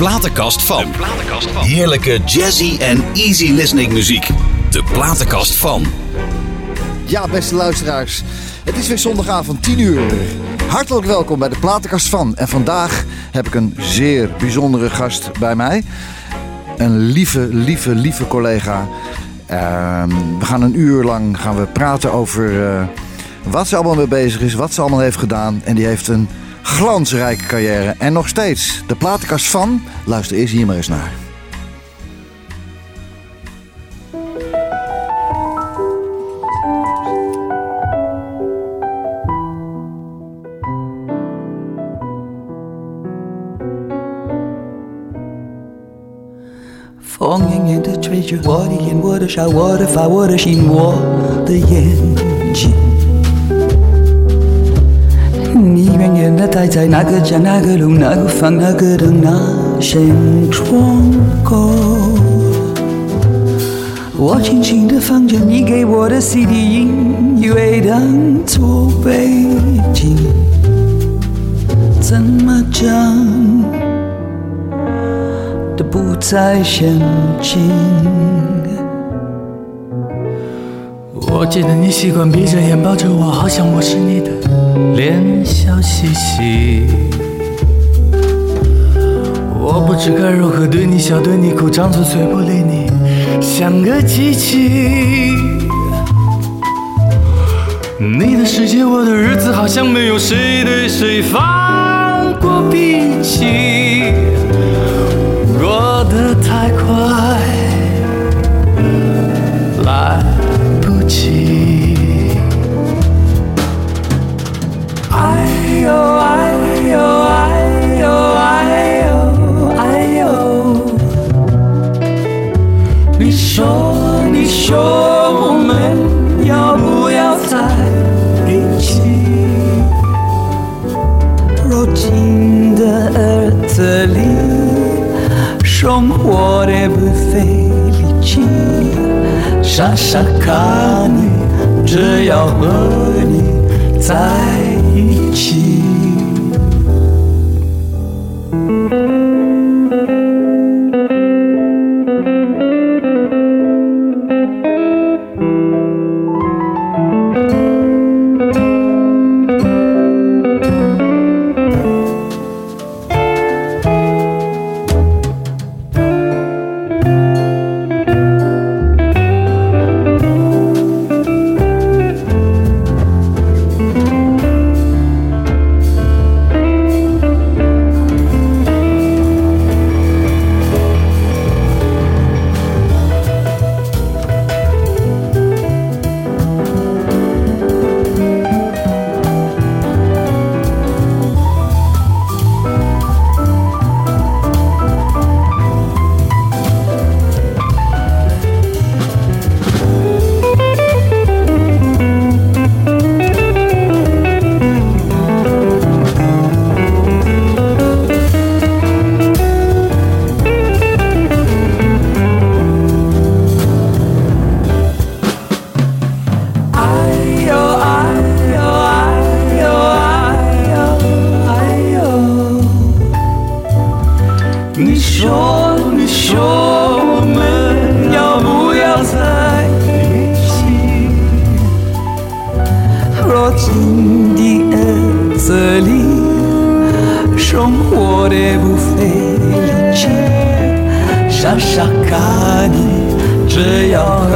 platenkast van. Heerlijke jazzy en easy listening muziek. De platenkast van. Ja, beste luisteraars. Het is weer zondagavond 10 uur. Hartelijk welkom bij de Platenkast van. En vandaag heb ik een zeer bijzondere gast bij mij. Een lieve, lieve, lieve collega. Ehm, we gaan een uur lang gaan we praten over eh, wat ze allemaal mee bezig is, wat ze allemaal heeft gedaan. En die heeft een glansrijke carrière. En nog steeds de platenkast van. Luister eerst hier maar eens naar. Fången inte treasure Water igen, water, shower, water, fire, water, skin, water, igen, 在那个家、那个路、那个房、那个灯、那扇窗口。我轻轻的放着你给我的 CD 音乐当作背景，怎么讲都？不再相近。我记得你习惯闭着眼抱着我，好像我是你的脸，笑嘻嘻。我不知该如何对你笑，对你哭，张嘴嘴不理你，像个机器。你的世界，我的日子，好像没有谁对谁放过脾气。过得太快，你说，你说，我们要不要在一起？若今的日子里，生活的不费力气，傻傻看你，只要和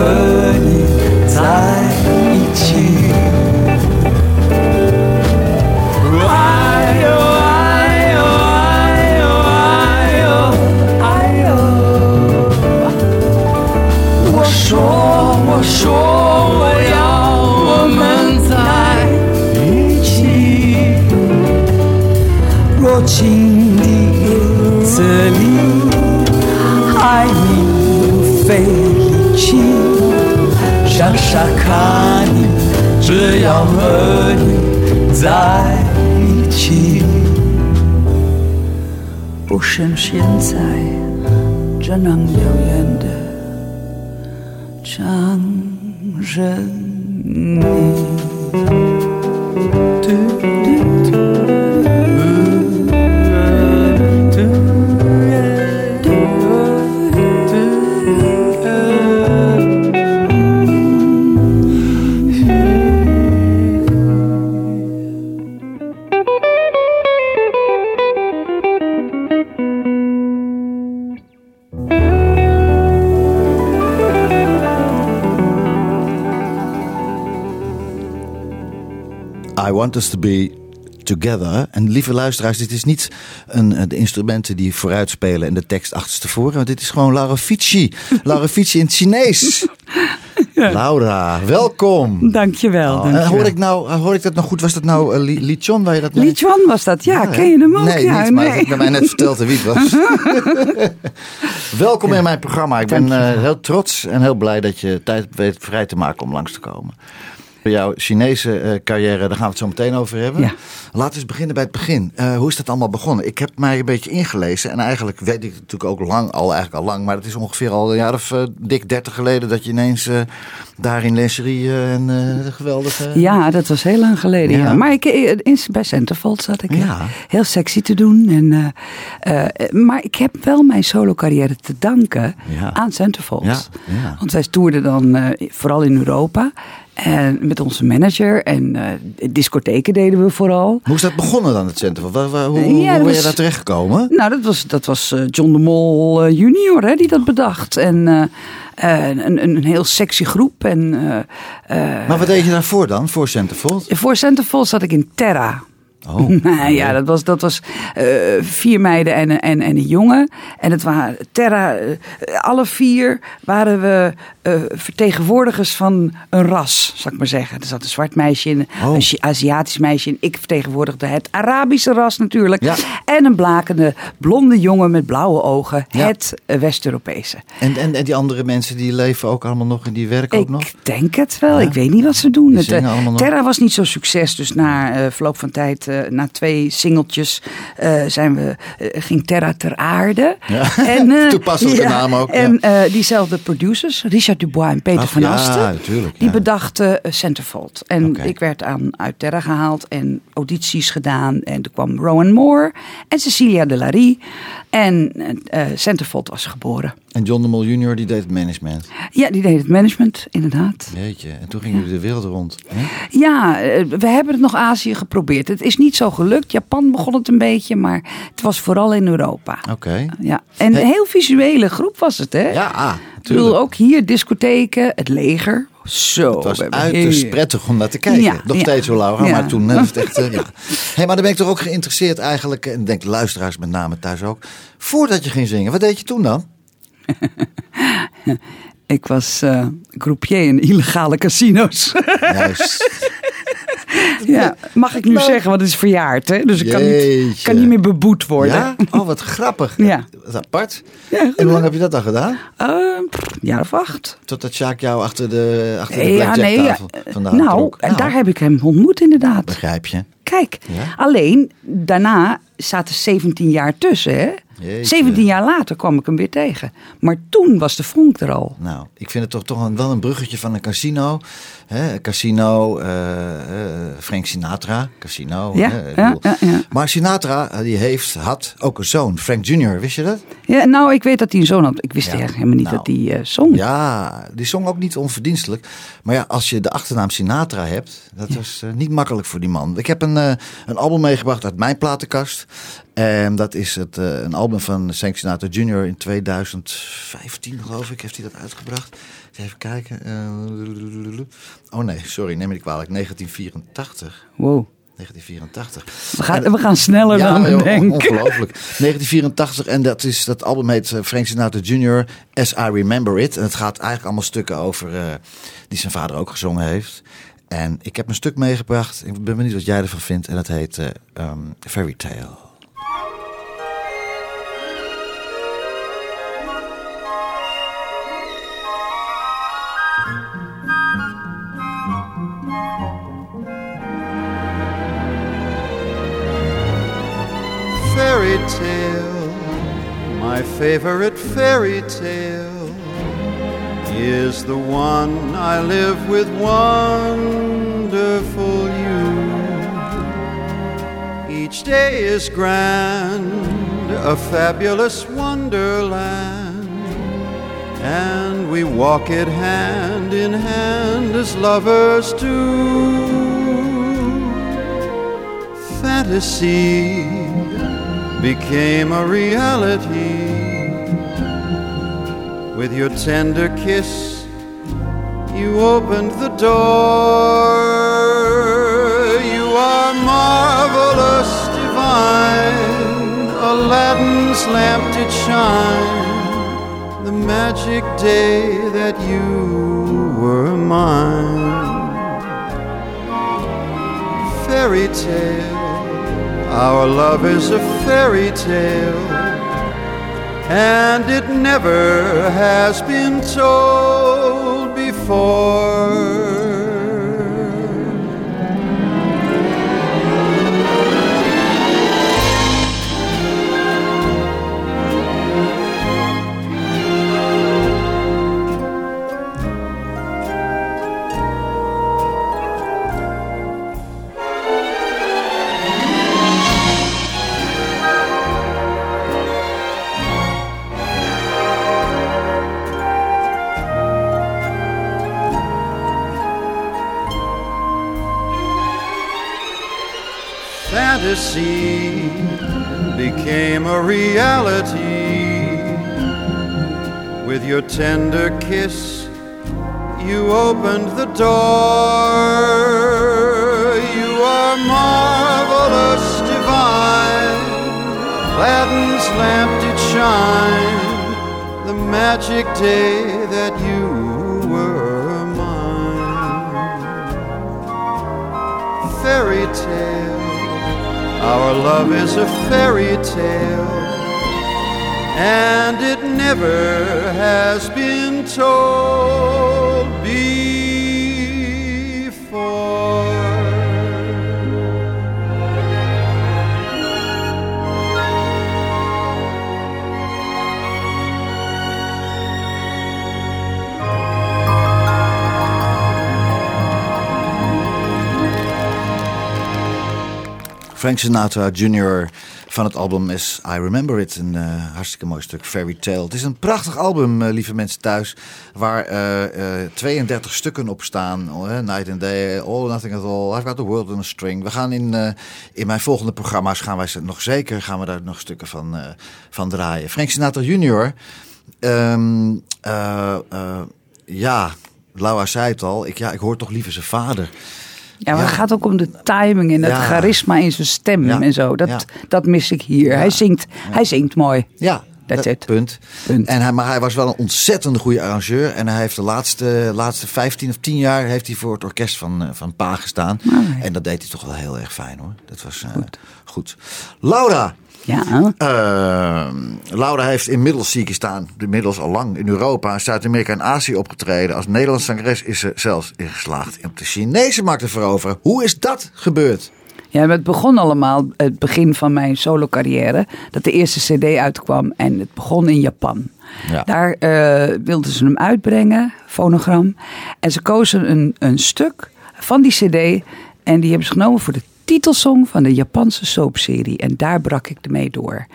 你在一起。说我要我们在一起。若情敌此离，爱你不费力气。想傻看你，只要和你在一起，不像现在只能遥远的唱。认你。Want Us To Be Together. En lieve luisteraars, dit is niet een, eh, de instrumenten die vooruit spelen en de tekst achterstevoren. Want dit is gewoon Laura Fici. Laura Fici in het Chinees. Laura, welkom. Dankjewel. Oh, dankjewel. hoor ik, nou, hoor ik dat nog goed? Was dat nou uh, Li, Li Chon waar je dat mee... Li was dat, ja. Ken je hem ook? Nee, ja, niet, maar nee. ik heb mij net verteld wie het was. welkom in mijn programma. Ik ben uh, heel trots en heel blij dat je tijd weet vrij te maken om langs te komen. Jouw Chinese uh, carrière, daar gaan we het zo meteen over hebben. Ja. Laten we eens beginnen bij het begin. Uh, hoe is dat allemaal begonnen? Ik heb mij een beetje ingelezen. En eigenlijk weet ik het natuurlijk ook lang, al eigenlijk al lang. Maar het is ongeveer al een jaar of uh, dik dertig geleden dat je ineens daar in lingerie en geweldige... Ja, dat was heel lang geleden. Ja. ja. Maar ik, in, bij Centerfold zat ik ja. heel sexy te doen. En, maar ik heb wel mijn solo carrière te danken ja. aan Centerfold. Want wij toerden dan vooral in Europa. En met onze manager en uh, discotheken deden we vooral. Hoe is dat begonnen dan, het centrum? Waar, waar, hoe ja, hoe ben je daar terechtgekomen? Nou, dat was, dat was uh, John de Mol uh, junior hè, die dat bedacht. En een, een heel sexy groep. En, maar wat deed je daarvoor dan, voor Centerfold? Voor Centerfold zat ik in Terra. Oh, nou, ja, dat was, dat was uh, vier meiden en, en, en een jongen. En het waren Terra, uh, alle vier waren we uh, vertegenwoordigers van een ras, zal ik maar zeggen. Er zat een zwart meisje in, oh. een Aziatisch meisje in. Ik vertegenwoordigde het Arabische ras natuurlijk. Ja. En een blakende blonde jongen met blauwe ogen, ja. het West-Europese. En, en, en die andere mensen die leven ook allemaal nog en die werken ook ik nog? Ik denk het wel. Ja. Ik weet niet wat ze doen. Het, Terra was niet zo succes, dus na verloop van tijd na twee singeltjes uh, zijn we, uh, ging Terra ter aarde. Ja. En, uh, Toepasselijke naam ook. En diezelfde producers, Richard Dubois en Peter Ach, van ja, Asten, natuurlijk, die ja. bedachten Centerfold. En Okay. ik werd aan, uit Terra gehaald en audities gedaan. En er kwam Rowan Moore en Cecilia de Larie. En Centerfold was geboren. En John de Mol junior die deed het management. Ja, die deed het management, inderdaad. Weet je, en toen gingen jullie de wereld rond. Hè? Ja, we hebben het nog Azië geprobeerd. Het is niet zo gelukt. Japan begon het een beetje, maar het was vooral in Europa. Oké. Okay. Ja. En een heel visuele groep was het, hè? Ja, ah, Ik bedoel, ook hier discotheken, het leger. Zo. Het was uiterst heel... prettig om naar te kijken. Ja, Nog ja. steeds zo, Laura, Ja. maar toen was het echt... uh, ja. hey, maar dan ben ik toch ook geïnteresseerd eigenlijk, en ik denk de luisteraars met name thuis ook. Voordat je ging zingen, wat deed je toen dan? Ik was uh, croupier in illegale casino's. Juist. ja, mag ik nu Nou. zeggen, want het is verjaard, hè? Dus ik kan niet, kan niet meer beboet worden. Ja? Oh, wat grappig. Ja. Wat apart. Ja, En hoe lang heb je dat dan gedaan? Uh, pff, een jaar of acht. Totdat Sjaak jou achter de, achter de ja, nee. blackjacktafel ja, vandaan nou, trok. en daar heb ik hem ontmoet inderdaad. Begrijp je. Kijk, Ja? alleen daarna zaten 17 jaar tussen, hè? Jeetje. 17 jaar later kwam ik hem weer tegen. Maar toen was de vonk er al. Nou, ik vind het toch, toch een, wel een bruggetje van een casino. Hè, casino, eh, eh, Frank Sinatra, casino. Ja. Maar Sinatra, eh, die heeft, had ook een zoon, Frank Jr., wist je dat? Ja, nou, ik weet dat hij een zoon had. Ik wist eigenlijk helemaal niet nou, dat hij zong. Ja, die zong ook niet onverdienstelijk. Maar ja, als je de achternaam Sinatra hebt, dat was niet makkelijk voor die man. Ik heb een, een album meegebracht uit mijn platenkast. En dat is het, eh, een album van Frank Sinatra Jr. in 2015, geloof ik, heeft hij dat uitgebracht. Even kijken. eh, oh nee, sorry, neem me niet kwalijk. 1984. Wow. 1984. We gaan, we gaan sneller Ja, dan we denken. ongelooflijk. 1984 en dat, is, dat album heet eh, Frank Sinatra Jr. As I Remember It. En het gaat eigenlijk allemaal stukken over die zijn vader ook gezongen heeft. En ik heb een stuk meegebracht. Ik ben benieuwd wat jij ervan vindt. En dat heet eh, ehm, Fairy Tale. Tale, my favorite fairy tale, is the one I live with wonderful you. Each day is grand, a fabulous wonderland, and we walk it hand in hand as lovers do. Fantasy became a reality. With your tender kiss you opened the door. You are marvelous divine. Aladdin's lamp did shine. The magic day that you were mine. Fairy tale our love is a fairy tale, and it never has been told before. Fantasy became a reality. With your tender kiss, you opened the door. You are marvelous, divine. Aladdin's lamp did shine the magic day that you our love is a fairy tale, and it never has been told before. Frank Sinatra Jr. van het album is I Remember It. Een uh, hartstikke mooi stuk, Fairy Tale. Het is een prachtig album, uh, lieve mensen thuis. Waar uh, 32 stukken op staan. Oh, Night and Day, All Nothing at All. I've Got the World in a String. We gaan in, in mijn volgende programma's gaan wij nog zeker gaan we daar nog stukken van, van draaien. Frank Sinatra Jr. Um, ja, Laura zei het al. Ik, ja, ik hoor toch liever zijn vader. Ja, maar het gaat ook om de timing en het charisma in zijn stem en zo. Dat, dat mis ik hier. Hij, zingt, hij zingt mooi. Ja, That's it. Punt. punt. En hij, maar hij was wel een ontzettend goede arrangeur. En hij heeft de laatste, laatste 15 of 10 jaar heeft hij voor het orkest van, eh, van Pa gestaan. En dat deed hij toch wel heel erg fijn hoor. Dat was uh, goed. goed. Laura, ja. Uh, Laura heeft inmiddels, zie ik staan, inmiddels al lang in Europa, Zuid-Amerika en Azië opgetreden. Als Nederlandse zangeres is ze zelfs ingeslaagd om de Chinese markt te veroveren. Hoe is dat gebeurd? Ja, het begon allemaal, het begin van mijn solo carrière, dat de eerste cd uitkwam en het begon in Japan. Ja. Daar uh, wilden ze hem uitbrengen, fonogram. En ze kozen een, een stuk van die cd en die hebben ze genomen voor de titelsong van de Japanse soapserie. En daar brak ik ermee door.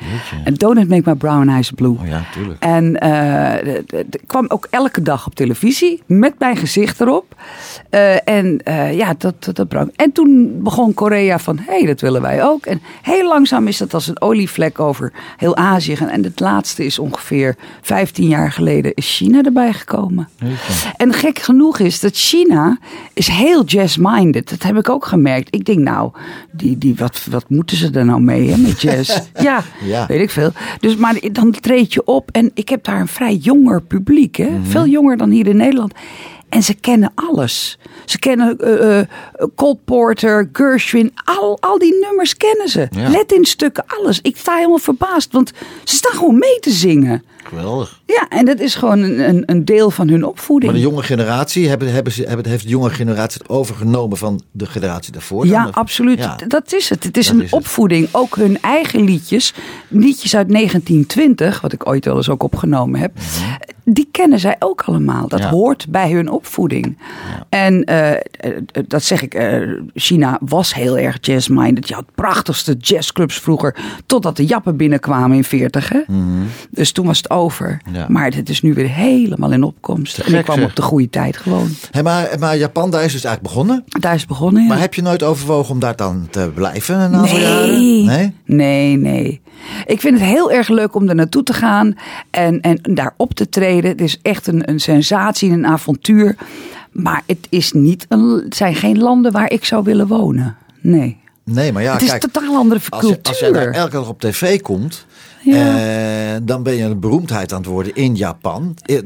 En Don't Make My Brown Eyes Blue. Oh ja, tuurlijk. En uh, kwam ook elke dag op televisie met mijn gezicht erop. Uh, en uh, ja, dat, dat, brak. En toen begon Korea van, hé, hey, dat willen wij ook. En heel langzaam is dat als een olievlek over heel Azië gaan. En het laatste is ongeveer 15 jaar geleden is China erbij gekomen. En gek genoeg is dat China is heel jazz-minded. Dat heb ik ook gemerkt. Ik denk nou, die, die, wat, wat moeten ze er nou mee hè, met jazz? ja, ja, weet ik veel. Dus, maar dan treed je op en ik heb daar een vrij jonger publiek. Hè? Mhm. Veel jonger dan hier in Nederland. En ze kennen alles. Ze kennen uh, uh, Cole Porter, Gershwin, al, al die nummers kennen ze. Let in stukken, alles. Ik sta helemaal verbaasd, want ze staan gewoon mee te zingen. Geweldig. Ja, en dat is gewoon een, een deel van hun opvoeding. Maar de jonge generatie, hebben, hebben ze, hebben, heeft de jonge generatie het overgenomen van de generatie daarvoor? Ja, absoluut. Ja. Dat is het. Het is een opvoeding. Ook hun eigen liedjes, liedjes uit 1920, wat ik ooit wel eens ook opgenomen heb, mhm. die kennen zij ook allemaal. Dat hoort bij hun opvoeding. En uh, dat zeg ik, uh, China was heel erg jazz-minded. Je had prachtigste jazzclubs vroeger, totdat de jappen binnenkwamen in 40. Hè? Mm Dus toen was het over. Maar het is nu weer helemaal in opkomst. En ik kwam op de goede tijd gewoon. Hey, maar, maar Japan, daar is dus eigenlijk begonnen? Daar is begonnen, ja. Maar heb je nooit overwogen om daar dan te blijven een aantal nee. jaren? Nee? Nee, nee. Ik vind het heel erg leuk om er naartoe te gaan en, en daar op te treden. Het is echt een, een sensatie, een avontuur. Maar het, is niet een, het zijn geen landen waar ik zou willen wonen. Nee. Nee, maar ja, het is kijk, een totaal andere als, je, cultuur. als jij daar elke dag op tv komt, Ja. eh, dan ben je een beroemdheid aan het worden in Japan. Eh, eh,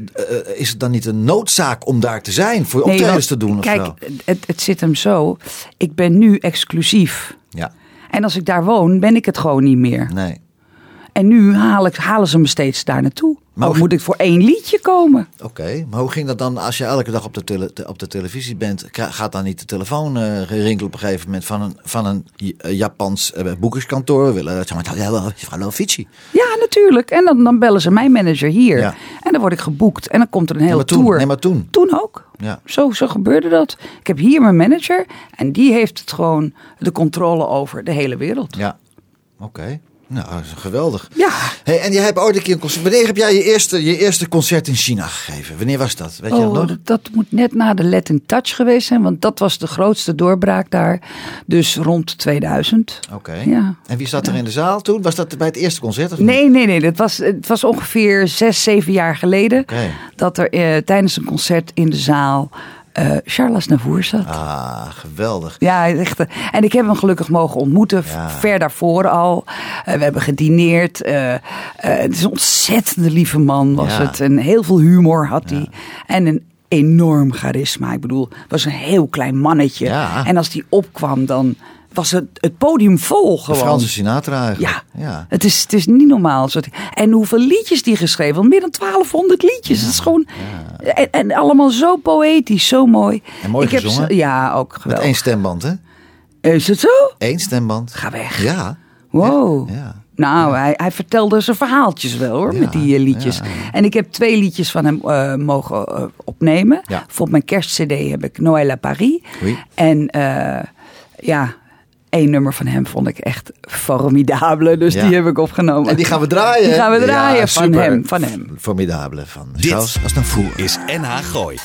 is het dan niet een noodzaak om daar te zijn, voor Nee, optredens te doen of Kijk, zo? het, het zit hem zo. Ik ben nu exclusief. Ja, En als ik daar woon, ben ik het gewoon niet meer. nee. En nu halen ze me steeds daar naartoe. Maar Maar hoe- moet ik voor één liedje komen? Oké, maar hoe ging dat dan als je elke dag op de, tele- te- op de televisie bent? Gaat dan niet de telefoon eh rinkelen op een gegeven moment van een, van een eh, Japans eh, boekerskantoor? Willen hallo Fici. Ja, natuurlijk. En dan, dan bellen ze mijn manager hier. Ja. En dan word ik geboekt. En dan komt er een hele toen, tour. nee, maar toen. Toen ook. Ja. Zo, zo gebeurde dat. Ik heb hier mijn manager. En die heeft het gewoon de controle over de hele wereld. Ja, oké. Nou, dat is geweldig. Ja. Hey, en jij hebt ooit een keer een concert. Wanneer heb jij je eerste, je eerste concert in China gegeven? Wanneer was dat? Weet je dat Oh, nog? dat, moet net na de Let in Touch geweest zijn. Want dat was de grootste doorbraak daar. Dus rond 2000. Oké. Ja. En wie zat er in de zaal toen? Was dat bij het eerste concert? Of? Nee, nee, nee. Dat was, het was ongeveer zes, zeven jaar geleden. Dat er eh, tijdens een concert in de zaal eh Charles Aznavour zat. Ah, geweldig. Ja, echt. En ik heb hem gelukkig mogen ontmoeten, Ja. ver daarvoor al. Eh, we hebben gedineerd. eh, het is een ontzettende lieve man was Ja. het. En heel veel humor had hij. En een enorm charisma. Ik bedoel, was een heel klein mannetje. Ja. En als die opkwam, dan was het, het podium vol De gewoon. Franse Sinatra eigenlijk. Ja, ja. Het, is, het is niet normaal. En hoeveel liedjes die geschreven had. Meer dan 1200 liedjes. Het is gewoon... En, en allemaal zo poëtisch, zo mooi. En mooi Ik heb gezongen. ze- Ja, ook Met geweldig. één stemband, hè? Is het zo? Eén stemband. Ga weg. Ja. Wow. Ja. Nou, hij, hij vertelde zijn verhaaltjes wel hoor, Ja, met die eh, liedjes. ja. En ik heb twee liedjes van hem eh, mogen eh, opnemen. Voor mijn kerstcd heb ik Noël à Paris. Oui. En ja, één nummer van hem vond ik echt formidabele. Dus Ja. die heb ik opgenomen. En die gaan we draaien. Die gaan we draaien Ja, van hem. Van hem. Formidabele van Dit Charles Aznavour. is NH Gooi.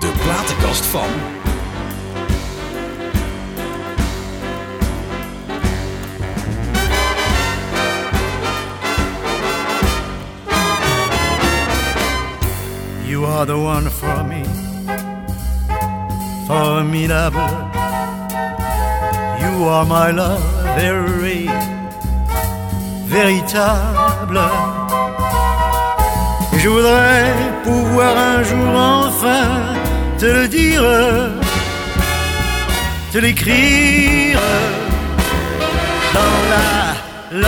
De platenkast van. You are the one for me, formidable. You are my love, very véritable. Je voudrais pouvoir un jour enfin te le dire, te l'écrire dans la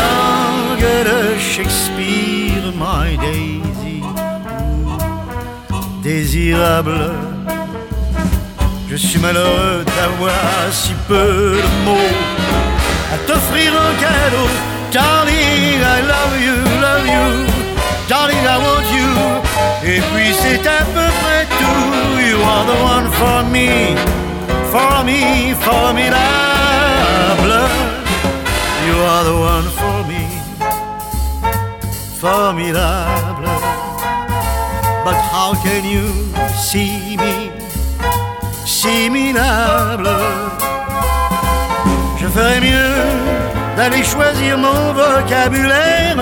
langue de Shakespeare, my Daisy désirable. Je suis malheureux d'avoir si peu de mots à t'offrir en cadeau. Darling, I love you, love you. Darling, I want you. Et puis c'est à peu près tout. You are the one for me, for me, formidable. You are the one for me, formidable. But how can you see me Je ferais mieux d'aller choisir mon vocabulaire.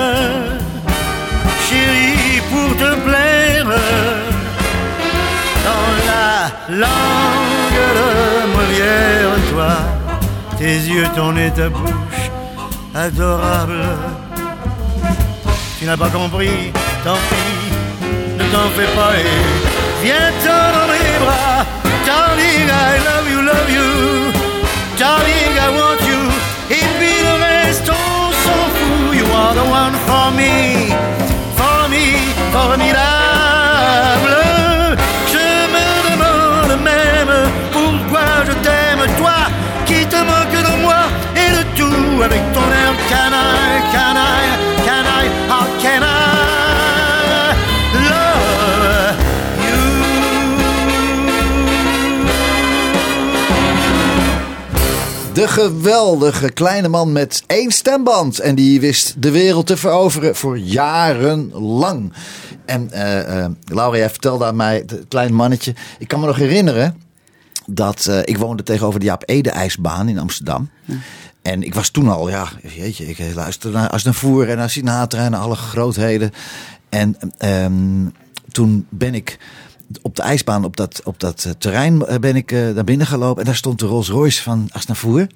Chérie, pour te plaire Dans la langue de Molière Toi, tes yeux, ton et ta bouche Adorable. Tu n'as pas compris, tant pis ne t'en fais pas et viens-t'en dans mes bras. Darling, I love you, love you. Darling, I want you. Et puis le reste, on s'en fout. You are the one for me, for me, formidable. Je me demande même pourquoi je t'aime, toi qui te moques de moi et de tout avec ton air canaille, De geweldige kleine man met één stemband. En die wist de wereld te veroveren voor jarenlang. En eh eh Laura, jij vertelde aan mij, het klein mannetje. Ik kan me nog herinneren dat eh, ik woonde tegenover de Jaap Ede ijsbaan in Amsterdam. En ik was toen al, ja, jeetje, ik luisterde naar Aznavour en naar Sinatra en naar alle grootheden. En ehm, toen ben ik op de ijsbaan, op dat, op dat eh, terrein, eh, ben ik eh, naar binnen gelopen. En daar stond de Rolls Royce van Asnavoer.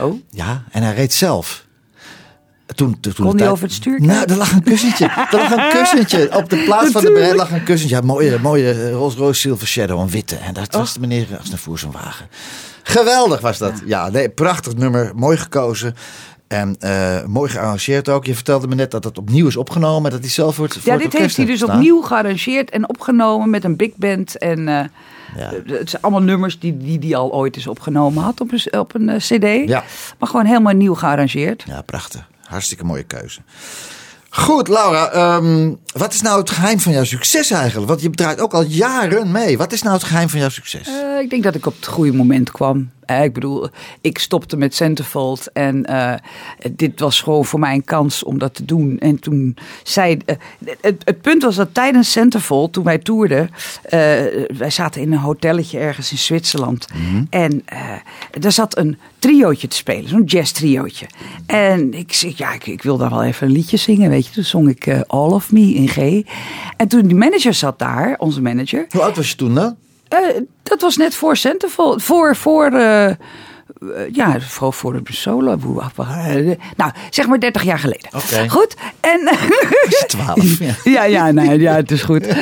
Oh, Ja, en hij reed zelf. Toen, toen, Kon hij tijd- over het stuur Nou, er lag een kussentje. er lag een kussentje. Op de plaats van de berg lag een kussentje. Ja, mooie, mooie Rolls Royce Silver Shadow, een witte. En dat was de meneer Asnavoer zijn wagen. Geweldig was dat. Ja, nee, prachtig nummer. Mooi gekozen. En eh, mooi gearrangeerd ook. Je vertelde me net dat het opnieuw is opgenomen. Dat hij zelf voor ja, dit heeft hij dus opnieuw gearrangeerd en opgenomen met een big band. En eh, Ja. het zijn allemaal nummers die die, die al ooit eens opgenomen had op een, op een eh, cd. Ja. Maar gewoon helemaal nieuw gearrangeerd. Ja, prachtig. Hartstikke mooie keuze. Goed, Laura. ehm, wat is nou het geheim van jouw succes eigenlijk? Want je draait ook al jaren mee. Wat is nou het geheim van jouw succes? Ik denk dat ik op het goede moment kwam. Ik bedoel, ik stopte met Centerfold en eh, dit was gewoon voor mij een kans om dat te doen. En toen zei, eh, het, het punt was dat tijdens Centerfold, toen wij toerden, eh, wij zaten in een hotelletje ergens in Zwitserland. En eh er zat een triootje te spelen, zo'n jazz triootje. En ik zeg, ja, ik, ik wil daar wel even een liedje zingen, weet je. Toen zong ik All of Me in G. En toen die manager zat daar, onze manager. Hoe oud was je toen dan? Eh, dat was net voor Centerfold. Voor, voor, eh, eh, ja, voor, voor de solo. Nou, zeg maar 30 jaar geleden. Goed. En, 12. Ja. ja, ja, nee, ja, het is goed.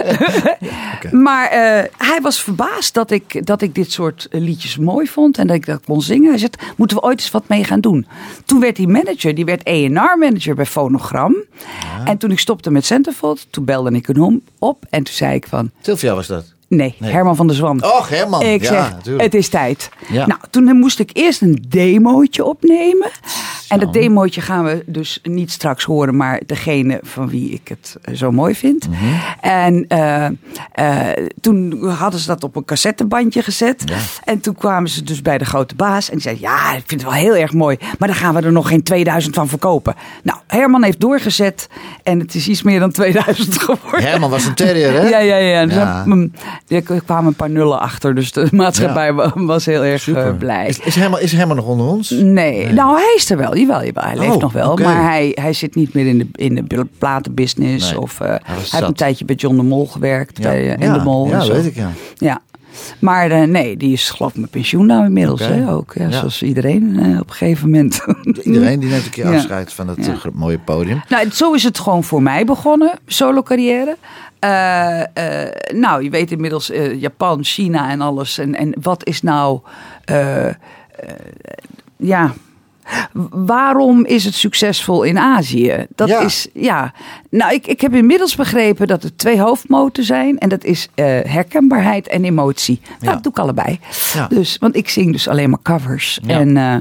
Maar hij was verbaasd dat ik, dat ik dit soort liedjes mooi vond en dat ik dat kon zingen. Hij zei, moeten we ooit eens wat mee gaan doen? Toen werd hij manager, die werd A&R-manager bij Phonogram. En toen ik stopte met Centerfold, toen belde ik hem op en toen zei ik van... Sylvia was dat. Nee, Nee. Herman van der Zwan. Och, Herman. Ik Ja, zeg, natuurlijk. het is tijd. Ja. Nou, toen moest ik eerst een demootje opnemen. En dat demootje gaan we dus niet straks horen, maar degene van wie ik het eh, zo mooi vind. Mhm. En eh, eh, toen hadden ze dat op een cassettebandje gezet. Ja. En toen kwamen ze dus bij de grote baas en die zei: Ja, ik vind het wel heel erg mooi, maar dan gaan we er nog geen 2000 van verkopen. Nou, Herman heeft doorgezet en het is iets meer dan 2000 geworden. Herman was een terrier, hè? Ja, ja, ja. Ja. Er kwamen een paar nullen achter, dus de maatschappij wa- was heel erg eh, blij. Is, is, Herman, is Herman nog onder ons? Nee, nou hij is er wel, jawel, jawel hij leeft Oh, nog wel. Maar hij, hij zit niet meer in de, in de platenbusiness. Nee, of, eh, hij heeft een tijdje bij John de Mol gewerkt, bij eh, In de Mol. Ja, en zo. weet ik, ja. Ja. Maar eh, nee, die is geloof ik met pensioen nou inmiddels hè, ook. Ja, Ja. Zoals iedereen eh, op een gegeven moment. Iedereen die neemt een keer afscheid van het eh, mooie podium. Nou, zo is het gewoon voor mij begonnen, solo carrière. Nou, je weet inmiddels Japan, China en alles. En, en wat is nou, ja, waarom is het succesvol in Azië? Dat Ja. is, ja. Nou, ik, ik heb inmiddels begrepen dat er twee hoofdmoten zijn. En dat is eh, herkenbaarheid en emotie. Nou, Ja. dat doe ik allebei. Ja. Dus, want ik zing dus alleen maar covers. En eh,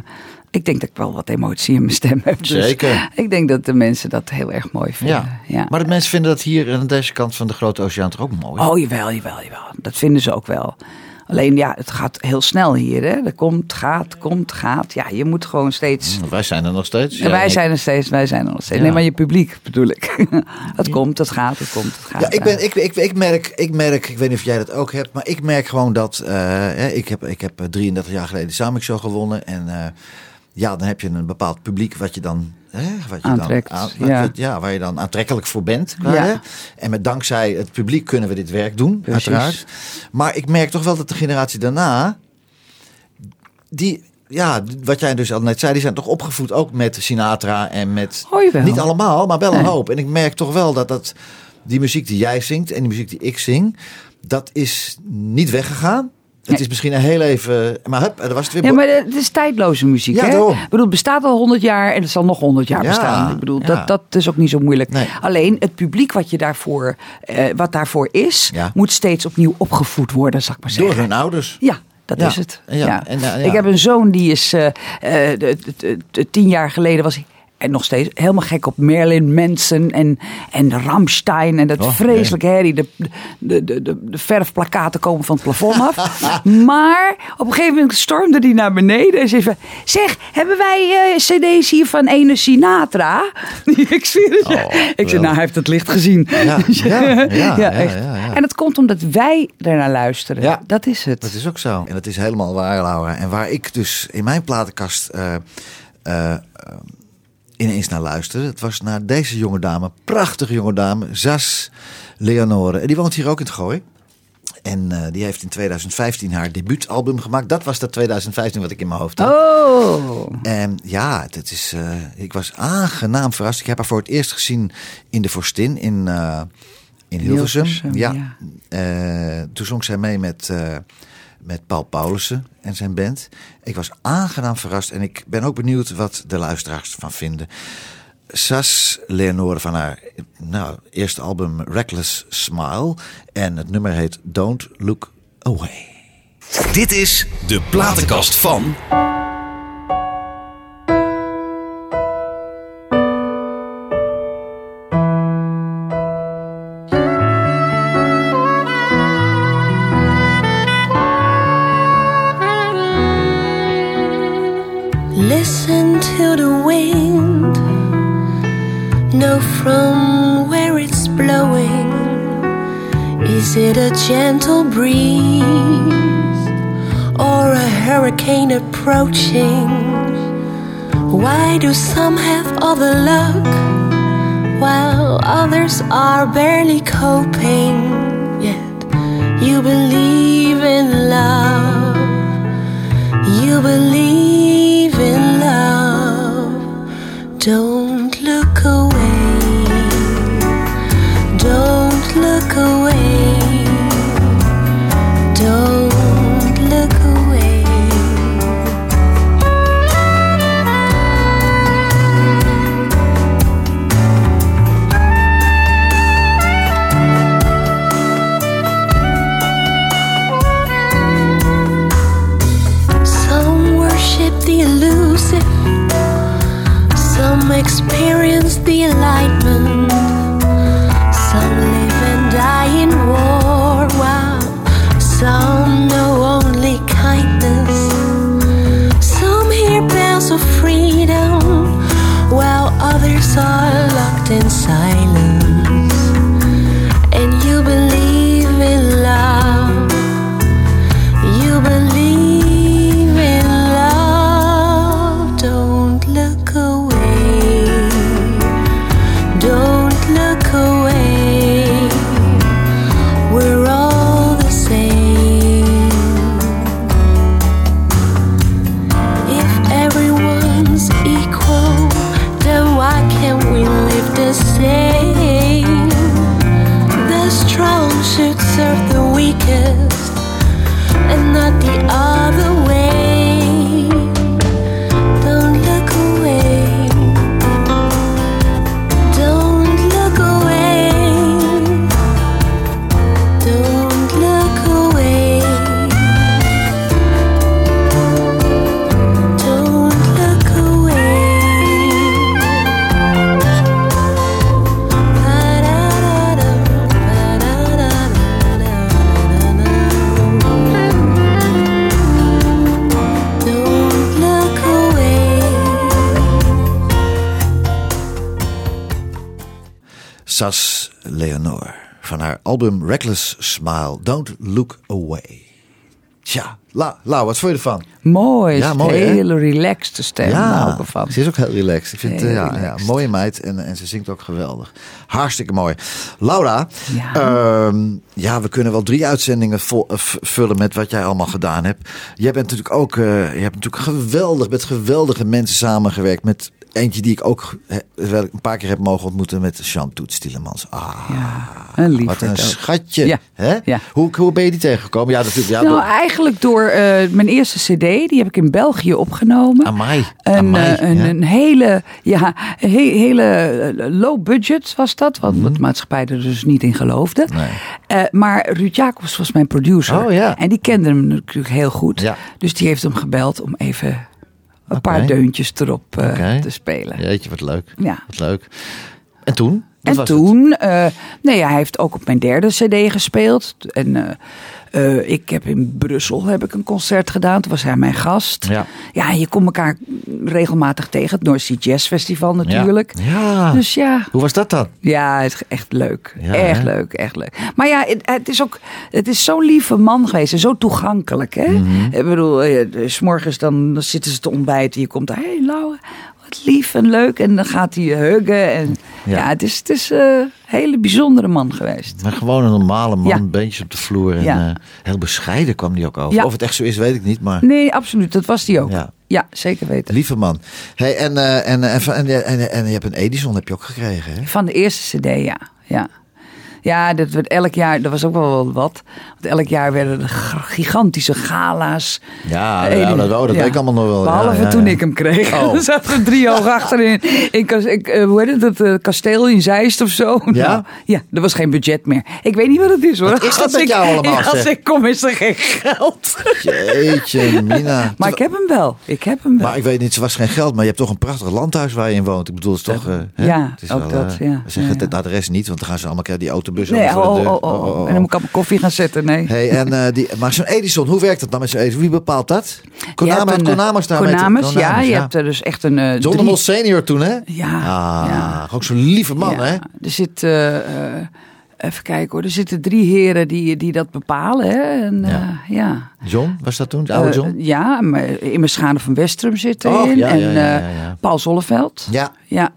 ik denk dat ik wel wat emotie in mijn stem heb. Dus Zeker. ik denk dat de mensen dat heel erg mooi vinden. Ja. Ja. Maar de mensen vinden dat hier aan deze kant van de grote oceaan toch ook mooi? Oh, jawel, jawel, jawel. Dat vinden ze ook wel. Alleen ja, het gaat heel snel hier. Hè? Er komt, gaat, komt, gaat. Ja, je moet gewoon steeds. Wij zijn er nog steeds. Wij zijn er steeds, wij zijn er nog steeds. Ja. Nee, maar je publiek bedoel ik. het komt, het gaat, het komt, het gaat. Ja, ik, ben, ik, ik, ik, merk, ik merk, ik weet niet of jij dat ook hebt, maar ik merk gewoon dat. eh, hè, ik, heb, ik heb eh, 33 jaar geleden de Samik Show gewonnen. En eh, ja, dan heb je een bepaald publiek wat je dan. Hè, wat je Aantrekt, Dan, aan- wat ja. waar je dan aantrekkelijk voor bent. Ja. hè. En met dankzij het publiek kunnen we dit werk doen, Precies. uiteraard. Maar ik merk toch wel dat de generatie daarna. Die, ja, wat jij dus al net zei, die zijn toch opgevoed ook met Sinatra en met. Oh. Niet allemaal, maar wel een hoop. En ik merk toch wel dat, dat die muziek die jij zingt en die muziek die ik zing, dat is niet weggegaan. Het is misschien een heel even. Maar hup, er was het weer. Ja, maar het is tijdloze muziek. Ja, hè? daarom. Ik bedoel, het bestaat al 100 jaar en het zal nog 100 jaar Ja, bestaan. Ik bedoel, ja. dat, dat is ook niet zo moeilijk. Nee. Alleen het publiek wat, je daarvoor, eh, wat daarvoor is, moet steeds opnieuw opgevoed worden, zal ik maar door zeggen. hun ouders. Ja, dat Ja. is het. Ja. Ja. En, ja, ja. Ik heb een zoon die is eh, eh, de- de- tien jaar geleden was. En nog steeds helemaal gek op Marilyn Manson en, en Ramstein en dat Oh, vreselijke herrie. De, de, de, de, de verfplakaten komen van het plafond af. maar op een gegeven moment stormde hij naar beneden en zei van... Zeg, hebben wij eh, cd's hier van ene Sinatra? ik zweer het. Oh, ik zei, nou, hij heeft het licht gezien. Ja, ja, ja, echt. En dat komt omdat wij ernaar luisteren. Dat is het. Dat is ook zo. En dat is helemaal waar, Laura. En waar ik dus in mijn platenkast eh, eh, ineens naar luisterde, het was naar deze jonge dame, prachtige jonge dame, Zas Leonore. En die woont hier ook in het Gooi. En eh, die heeft in 2015 haar debuutalbum gemaakt. Dat was dat 2015 wat ik in mijn hoofd had. Oh. En ja, het is, eh, ik was aangenaam verrast. Ik heb haar voor het eerst gezien in de Forstin in, eh, in Hilversum. Hilversum, ja. ja. Toen zong zij mee met, met Paul Paulussen en zijn band. Ik was aangenaam verrast en ik ben ook benieuwd wat de luisteraars ervan vinden. Sas Leonore van haar nou, eerste album Reckless Smile. En het nummer heet Don't Look Away. Dit is de platenkast van. It a gentle breeze or a hurricane approaching? Why do some have all the luck while others are barely coping? Yet you believe in love. You believe in love. Experience the enlightenment, some live and die in war, while some know only kindness. Some hear bells of freedom, while others are locked in album Reckless Smile. Don't Look Away. Tja, La, Lau, wat vond je ervan? Mooi. Ja, mooi, hè? Hele relaxed stem. Ja. Ervan. ze is ook heel relaxed. Ik vind Heel eh, ja, ja, mooie meid en, en ze zingt ook geweldig. Hartstikke mooi. Laura, Ja. ehm, ja, we kunnen wel drie uitzendingen vol, eh, vullen met wat jij allemaal gedaan hebt. Jij bent natuurlijk ook, eh, je hebt natuurlijk geweldig met geweldige mensen samengewerkt. Met eentje die ik ook wel een paar keer heb mogen ontmoeten met Jean Toet Stielemans. Ah, Ja, een wat een schatje. Ja, Hè? ja. Hoe, hoe ben je die tegengekomen? Ja, natuurlijk. Ja, Nou, door- eigenlijk door eh, mijn eerste cd, die heb ik in België opgenomen. Amai. Een, Amai, eh, een, ja. een hele, ja, een he- hele eh, low budget was dat, wat Mhm. de maatschappij er dus niet in geloofde. Maar Ruud Jacobs was mijn producer. Oh, ja. En die kende hem natuurlijk heel goed. Dus die heeft hem gebeld om even een paar deuntjes erop eh, te spelen. Jeetje, wat leuk. Ja. Wat leuk. En toen? Wat En toen, eh, nee, hij heeft ook op mijn derde CD gespeeld. En eh, ik heb in Brussel heb ik een concert gedaan. Toen was hij mijn gast. Ja. ja je komt elkaar regelmatig tegen. Het North Sea Jazz Festival natuurlijk. Ja. Dus ja, Hoe was dat dan? ja, het is echt leuk. Ja, echt hè? leuk, echt leuk. Maar ja, het, het is ook, het is zo'n lieve man geweest en zo toegankelijk. Hè? Mhm. Ik bedoel, eh, s morgens dan zitten ze te ontbijten. Je komt daar, hé hey, Laura, wat lief en leuk. En dan gaat hij je huggen. En Ja. Ja, het is, het is eh, een hele bijzondere man geweest. Maar gewoon een normale man, Ja. op de vloer. En Ja. eh, heel bescheiden kwam die ook over. Of het echt zo is, weet ik niet. Maar Nee, absoluut. Dat was die ook. Ja. Ja, zeker weten. lieve man. Hey, en, eh, en, en, en, en, en, en je hebt een Edison heb je ook gekregen, hè? Van de eerste cd, ja. Ja, ja dat werd elk jaar, dat was ook wel wat. Want elk jaar werden er gigantische gala's. Ja, Eh, ja, dat, oh, dat ja. ik allemaal nog wel. Behalve Ja, ja, toen ja. ik hem kreeg. Oh. Er zat er drie hoog achterin. In, kas- ik, eh, hoe heet het, het eh, kasteel in Zeist of zo. Ja? Nou, ja, er was geen budget meer. Ik weet niet wat het is hoor. Wat is dat Als met ik- jou allemaal, Als zeg? ik kom is er geen geld. Jeetje, Mina. Maar ik heb hem wel. Ik heb hem wel. Maar ik weet niet, er was geen geld, maar je hebt toch een prachtig landhuis waar je in woont. Ik bedoel, het is toch... eh, hè? Ja, het is ook dat, eh, ja. Ja, het adres niet, want dan gaan ze allemaal krijgen die autobus nee, oh, oh, deur. oh, oh. En dan moet ik op mijn koffie gaan zetten. Nee. Hey, en, eh, die, maar zo'n Edison, hoe werkt dat dan met zo'n Edison? Wie bepaalt dat? Hebt een, eh, Konamas daar Konamas, ja. Je hebt er dus echt een... eh, John de Mol senior toen, hè? Ja, Ah, ja. ook zo'n lieve man, hè? Er zit, eh, eh, even kijken hoor, er zitten drie heren die, die dat bepalen. Hè? En, Ja. ja. ja. John, was dat toen? De oude Eh, John? ja, maar Immer Schade van Westrum zit Oh, erin. ja, en eh, ja. Paul Zolleveld. Ja. Ja.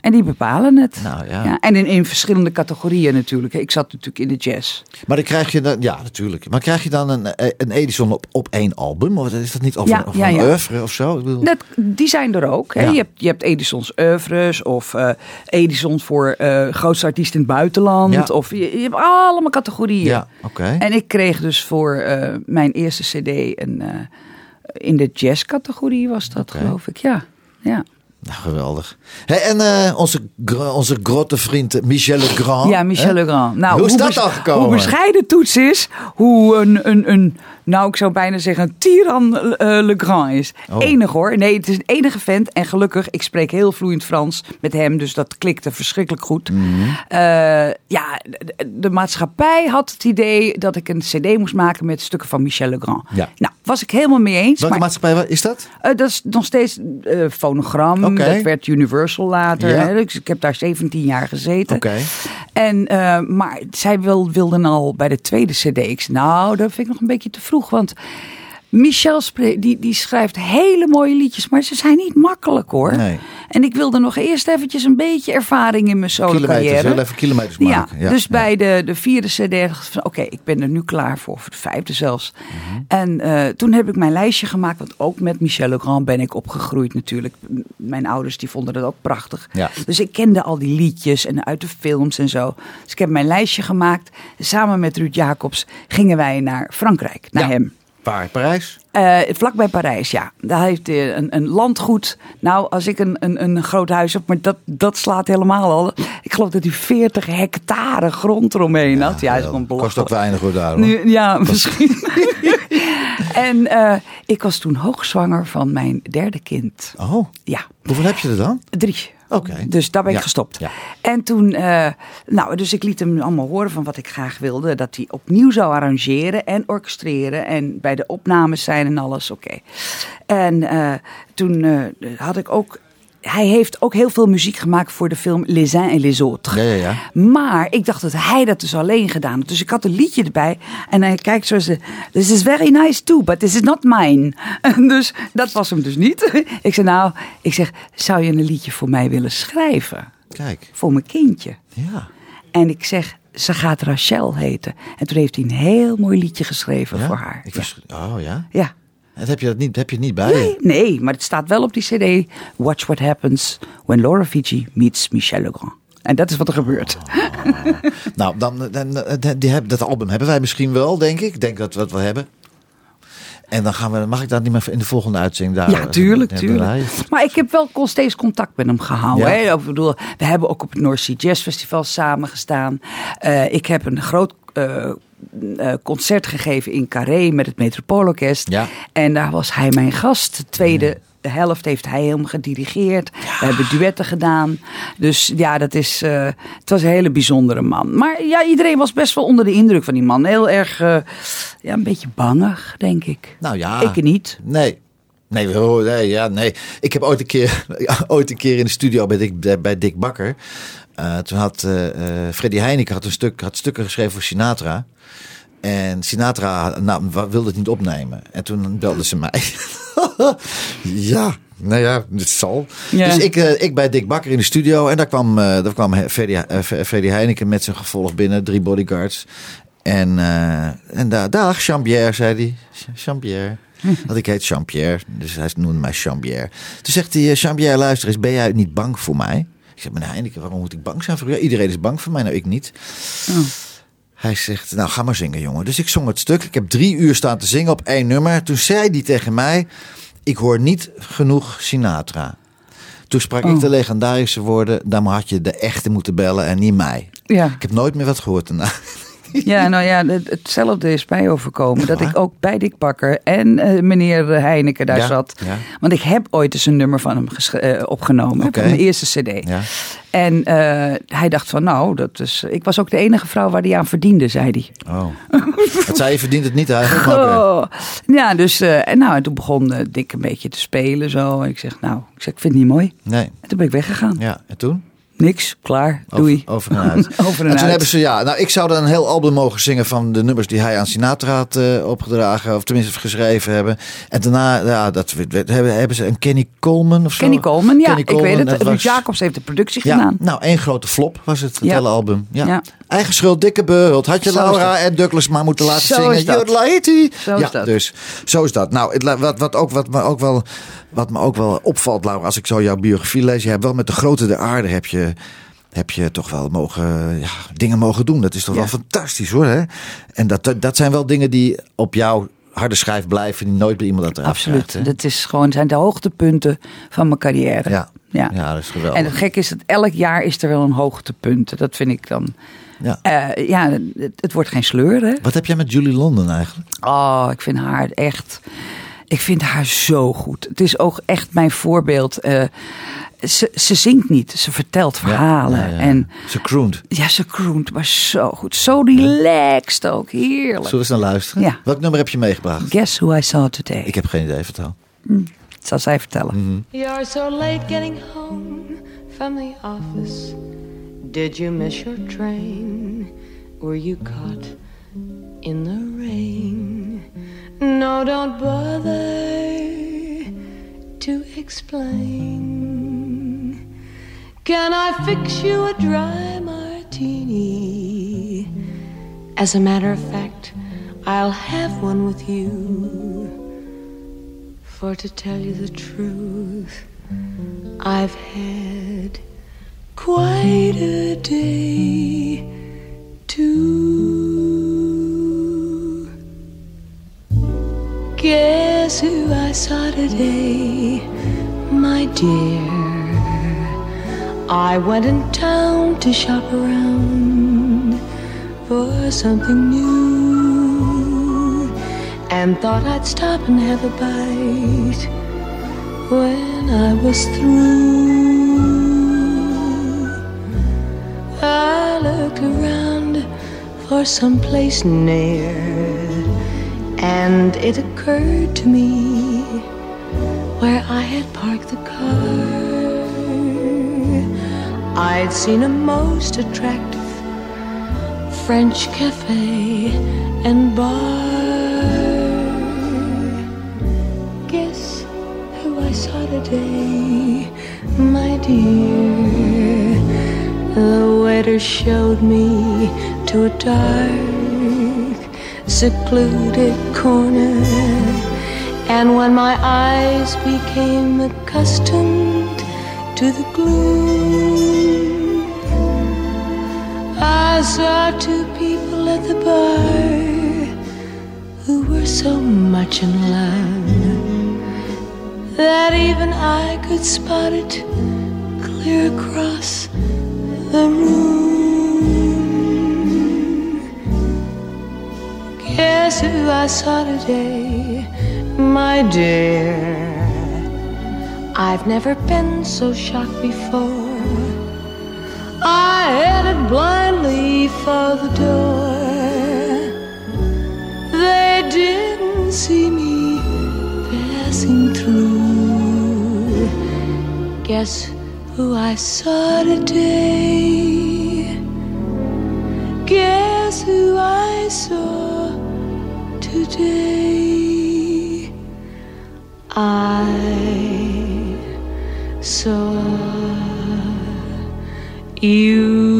En die bepalen het. Nou, ja. en in, in verschillende categorieën natuurlijk. Ik zat natuurlijk in de jazz. Maar dan krijg je dan, ja, natuurlijk. Maar krijg je dan een, eh, een Edison op, op één album? Of is dat niet of, Ja, een, of ja, een ja. oeuvre of zo? Ik bedoel, Dat, die zijn er ook. Hè? Je, hebt, je hebt Edisons oeuvres of eh Edisons voor eh grootste artiest in het buitenland. Of je, je hebt allemaal categorieën. ja. En ik kreeg dus voor mijn eerste cd een, in de jazzcategorie was dat geloof ik. Ja, ja. Nou, geweldig. Hey, en eh, onze, onze grote vriend Michel Legrand. ja, Michel? Legrand. Nou, Hoe is dat dan gekomen? Hoe bescheiden Toets is, hoe een, een, een nou ik zou bijna zeggen tiran eh, Legrand is. Oh. Enig hoor. Nee, het is een enige vent. En gelukkig, ik spreek heel vloeiend Frans met hem. Dus dat klikte verschrikkelijk goed. Mhm. Eh, ja, de, de maatschappij had het idee dat ik een cd moest maken met stukken van Michel Legrand. Ja. Nou, was ik helemaal mee eens. Welke maar- maatschappij is dat? Eh, dat is nog steeds eh fonogram. Dat werd Universal later. Ja. Hè? Dus ik heb daar 17 jaar gezeten. Oké. En, eh, maar zij wil, wilden al bij de tweede cd. Ik zei, nou, dat vind ik nog een beetje te vroeg. Want Michel die, die schrijft hele mooie liedjes. Maar ze zijn niet makkelijk hoor. Nee. En ik wilde nog eerst eventjes een beetje ervaring in mijn solo carrière. heel even kilometers Ja, maken. dus bij de, de vierde cd dacht ik van oké, ik ben er nu klaar voor. Voor de vijfde zelfs. Mhm. En eh, toen heb ik mijn lijstje gemaakt. Want ook met Michel Legrand ben ik opgegroeid natuurlijk. Mijn ouders die vonden dat ook prachtig. Ja. Dus ik kende al die liedjes en uit de films en zo. Dus ik heb mijn lijstje gemaakt. Samen met Ruud Jacobs gingen wij naar Frankrijk, naar Ja. hem. Waar? Parijs? Eh, vlak bij Parijs, ja. Daar heeft hij een, een landgoed. Nou, als ik een, een, een groot huis heb, maar dat, dat slaat helemaal al. Ik geloof dat hij 40 hectare grond eromheen had. Ja, is gewoon Kost ook belachelijk. weinig hoor daar. hoor. Nu, ja, misschien. en eh, ik was toen hoogzwanger van mijn derde kind. Oh, Ja, hoeveel heb je er dan? drie. Dus daar ben ik Ja, gestopt. ja. En toen, eh, nou, dus ik liet hem allemaal horen van wat ik graag wilde. Dat hij opnieuw zou arrangeren en orchestreren. En bij de opnames zijn en alles, oké. En eh, toen eh, had ik ook... Hij heeft ook heel veel muziek gemaakt voor de film Les uns et les autres. Ja, ja, ja. Maar ik dacht dat hij dat dus alleen gedaan had. Dus ik had een liedje erbij. En hij kijkt zo ze This is very nice too, but this is not mine. En dus dat was hem dus niet. Ik zei nou, ik zeg, zou je een liedje voor mij willen schrijven? Kijk. Voor mijn kindje. Ja. En ik zeg, ze gaat Rachel heten. En toen heeft hij een heel mooi liedje geschreven ja? voor haar. Ik ja. oh ja. ja. Dat heb je, dat niet, heb je het niet bij je? Nee, nee, maar het staat wel op die cd. Watch what happens when Laura Fiji meets Michel Legrand. En dat is wat er gebeurt. Nou, dan, dan, dan- die heb, dat album hebben wij misschien wel, denk ik. Ik denk dat we het wel hebben. En dan gaan we, mag ik dat niet meer in de volgende uitzending daar? Ja, tuurlijk, tuurlijk. Maar ik heb wel steeds contact met hem gehouden. Ja. Hè? Ik bedoel, we hebben ook op het North Sea Jazz Festival samen gestaan. Eh, ik heb een groot eh, eh, concert gegeven in Carré met het Metropoolorkest. Ja. En daar was hij mijn gast. De tweede helft heeft hij hem gedirigeerd. We hebben duetten gedaan. Dus ja, dat is, eh, het was een hele bijzondere man. Maar ja, iedereen was best wel onder de indruk van die man. Heel erg, ja, een beetje bangig, denk ik. Nou ja. Ik niet. Nee. Nee, oh, nee, ja, nee. Ik heb ooit een keer, ooit een keer in de studio bij Dick, bij Dick Bakker. eh, toen had eh eh, Freddy Heineken had een stuk, had stukken geschreven voor Sinatra. En Sinatra nou, wilde het niet opnemen. En toen belde ze mij. ja, nou ja, het zal. Ja. Dus ik, ik bij Dick Bakker in de studio. En daar kwam, daar kwam Freddy, Freddy Heineken met zijn gevolg binnen. Drie bodyguards. En, en daar, dag, Jean-Pierre, zei hij. Jean-Pierre. Want ik heet Jean-Pierre, dus hij noemde mij Jean-Pierre. Toen zegt hij, eh, Jean-Pierre, luister eens, ben jij niet bang voor mij? Ik zeg, meneer Heineken, waarom moet ik bang zijn voor u? Ja, iedereen is bang voor mij, nou ik niet. Hij zegt, nou ga maar zingen jongen. Dus ik zong het stuk. Ik heb drie uur staan te zingen op één nummer. Toen zei hij tegen mij, ik hoor niet genoeg Sinatra. Toen sprak ik Oh. de legendarische woorden, dan had je de echte moeten bellen en niet mij. Ja. Ik heb nooit meer wat gehoord daarna. Ja, nou ja, het- hetzelfde is mij overkomen. Dat ik ook bij Dick Bakker en eh, meneer Heineken daar Ja, zat. ja. Want ik heb ooit eens een nummer van hem eh, opgenomen. Op mijn eerste cd. Ja. En eh, hij dacht van nou, dat is, ik was ook de enige vrouw waar hij aan verdiende, zei hij. Oh. Het zei je verdient het niet eigenlijk. Ja, dus en nou, en toen begon Dick een beetje te spelen zo. En ik zeg nou, ik, zeg, ik vind het niet mooi. Nee, En toen ben ik weggegaan. ja. En toen? Niks, klaar, doei. Over, over en uit. Over en en toen hebben ze, ja, nou, ik zou dan een heel album mogen zingen van de nummers die hij aan Sinatra had eh, opgedragen, of tenminste geschreven hebben. En daarna, ja, dat hebben, hebben ze een Kenny Coleman of zo. Kenny Coleman, ja, Kenny ik weet het. Ruud was- Jacobs heeft de productie Ja, gedaan. nou, één grote flop was het, het Ja. hele album. Ja. Ja. Eigen schuld, dikke beult. Had je Zo is Laura en Douglas maar moeten laten Zo zingen. is dat. Zo is ja, dat. dus zo is dat. Nou, het, wat, wat, ook, wat, me ook wel, wat me ook wel opvalt, Laura, als ik zo jouw biografie lees. Je hebt wel met de grote der aarde heb je, heb je toch wel mogen, ja, dingen mogen doen. Dat is toch Ja. wel fantastisch hoor. Hè? En dat, dat zijn wel dingen die op jouw harde schijf blijven. Die nooit bij iemand dat eraf Absoluut. krijgt? Dat is gewoon, zijn de hoogtepunten van mijn carrière. Ja. Ja. ja, dat is geweldig. En het gekke is dat elk jaar is er wel een hoogtepunt. Dat vind ik dan. Ja. eh, ja, het, het wordt geen sleur, hè? Wat heb jij met Julie London eigenlijk? Oh, ik vind haar echt. Ik vind haar zo goed. Het is ook echt mijn voorbeeld. Eh, ze, ze zingt niet, ze vertelt verhalen. Ja, ja, ja. En Ze croont. ja, ze croont, maar zo goed. Zo relaxed ook. Heerlijk. Zullen we eens naar luisteren? Ja. Welk nummer heb je meegebracht? Guess who I saw today? Ik heb geen idee, vertel. Het zal zij vertellen. You're so late getting home from the office. Did you miss your train? Were you caught in the rain? No, don't bother to explain. Can I fix you a dry martini? As a matter of fact, I'll have one with you. For to tell you the truth, I've had quite a day too. Guess who I saw today, my dear? I went in town to shop around for something new and thought I'd stop and have a bite when I was through. I looked around for some place near, and it occurred to me where I had parked the car. I'd seen a most attractive French cafe and bar. Guess who I saw today, my dear? The waiter showed me to a dark, secluded corner. And when my eyes became accustomed to the gloom, I saw two people at the bar who were so much in love that even I could spot it clear across the room. Guess who I saw today, my dear? I've never been so shocked before. I headed blindly for the door. They didn't see me passing through. Guess who I saw today? Guess who I saw today? I saw you.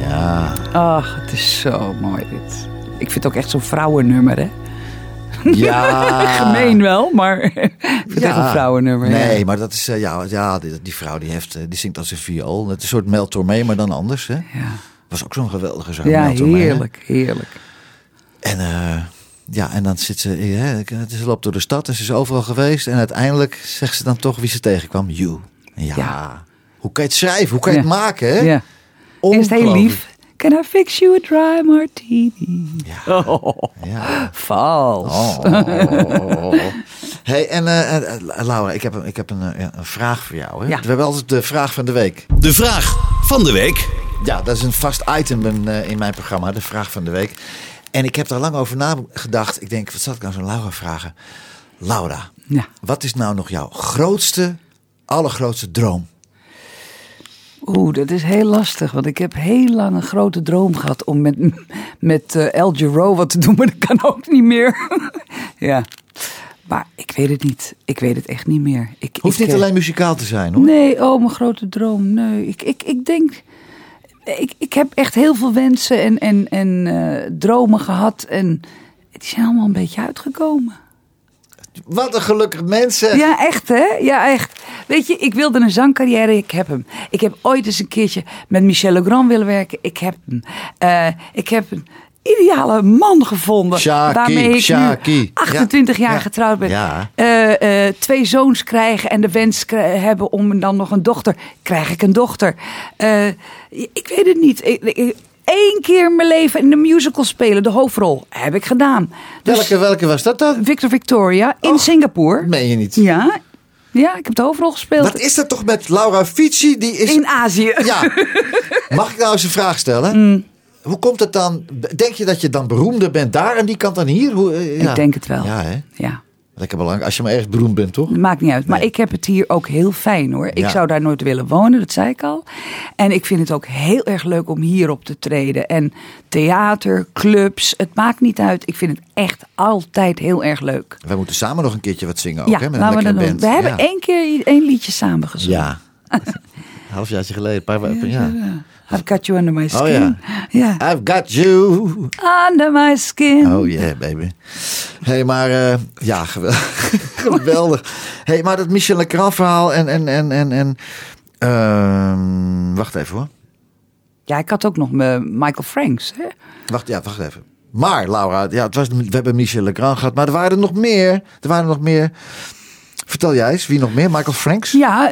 Ja. Ach, het is zo mooi dit. Ik vind het ook echt zo'n vrouwennummer, hè? Ja. Gemeen wel, maar ik vind het echt een vrouwennummer. Nee, ja. maar dat is, eh, ja, ja die, die vrouw die, heeft, eh, die zingt als een viool. Het is een soort Mel Tormé, maar dan anders. Hè? Ja, Was ook zo'n geweldige zanger. ja hè? heerlijk, heerlijk. En, eh, ja, en dan zit ze, hè, ze loopt door de stad en ze is overal geweest. En uiteindelijk zegt ze dan toch wie ze tegenkwam. You. Ja. Ja. Hoe kan je het schrijven? Hoe kan je Ja. het maken? Hè? Ja. Eerst heel lief. Can I fix you a dry martini? Ja. Ja. Vals. Oh. Hey, en eh, eh, Laura, ik heb, een, ik heb een, eh, ja, een vraag voor jou. Hè? Ja. We hebben altijd de vraag van de week. De vraag van de week. Ja, dat is een vast item in, eh, in mijn programma, de vraag van de week. En ik heb daar lang over nagedacht. Ik denk, wat zal ik nou zo'n Laura vragen? Laura, Ja. wat is nou nog jouw grootste, allergrootste droom? Oeh, dat is heel lastig. Want ik heb heel lang een grote droom gehad om met, met eh El Giro wat te doen. Maar dat kan ook niet meer. ja. Maar ik weet het niet. Ik weet het echt niet meer. Ik, Hoeft ik, niet eh, alleen muzikaal te zijn hoor. Nee, oh, mijn grote droom. Nee, ik, ik, ik denk. Ik, ik heb echt heel veel wensen en, en, en eh, dromen gehad. En die zijn allemaal een beetje uitgekomen. Wat een gelukkig mensen. Ja, echt hè? Ja, echt. Weet je, ik wilde een zangcarrière, ik heb hem. Ik heb ooit eens een keertje met Michel Legrand willen werken, ik heb hem. Eh, ik heb een ideale man gevonden. Shaki, waarmee ik Shaki. nu 28 Ja, jaar ja. getrouwd ben. Ja. Eh, eh, twee zoons krijgen en de wens hebben om dan nog een dochter. Krijg ik een dochter? Ik weet het niet. Ik, ik- Eén keer in mijn leven in een musical spelen, de hoofdrol, heb ik gedaan. Dus welke, welke was dat dan? Victor Victoria in Oh, Singapore. Meen je niet? Ja, ja, ik heb de hoofdrol gespeeld. Wat is dat toch met Laura Fici? Die is... In Azië. Ja. Mag ik nou eens een vraag stellen? Mm. Hoe komt het dan? Denk je dat je dan beroemder bent daar en die kant dan hier? Hoe, eh, ja. Ik denk het wel. Ja, hè? Ja, Lekker belangrijk. Als je maar ergens beroemd bent, toch? maakt niet uit. Maar Nee. ik heb het hier ook heel fijn hoor. Ik Ja. zou daar nooit willen wonen, dat zei ik al. En ik vind het ook heel erg leuk om hier op te treden. En theater, clubs, het maakt niet uit. Ik vind het echt altijd heel erg leuk. Wij moeten samen nog een keertje wat zingen ook, ja, hè? Met een we band. We hebben één keer één liedje samen gezongen. Ja. Halfjaartje geleden. Een paar, ja. ja. I've got you under my skin. Oh ja. ja. I've got you. Under my skin. Oh yeah, baby. hey, maar eh, ja, geweldig. geweldig. hey, maar dat Michel Legrand verhaal en... en, en, en, en ehm, wacht even hoor. Ja, ik had ook nog Michael Franks. Hè? Wacht, ja, wacht even. Maar Laura, ja, het was, we hebben Michel Legrand gehad, maar er waren er nog meer. Er waren er nog meer. Vertel jij eens, wie nog meer? Michael Franks? Ja,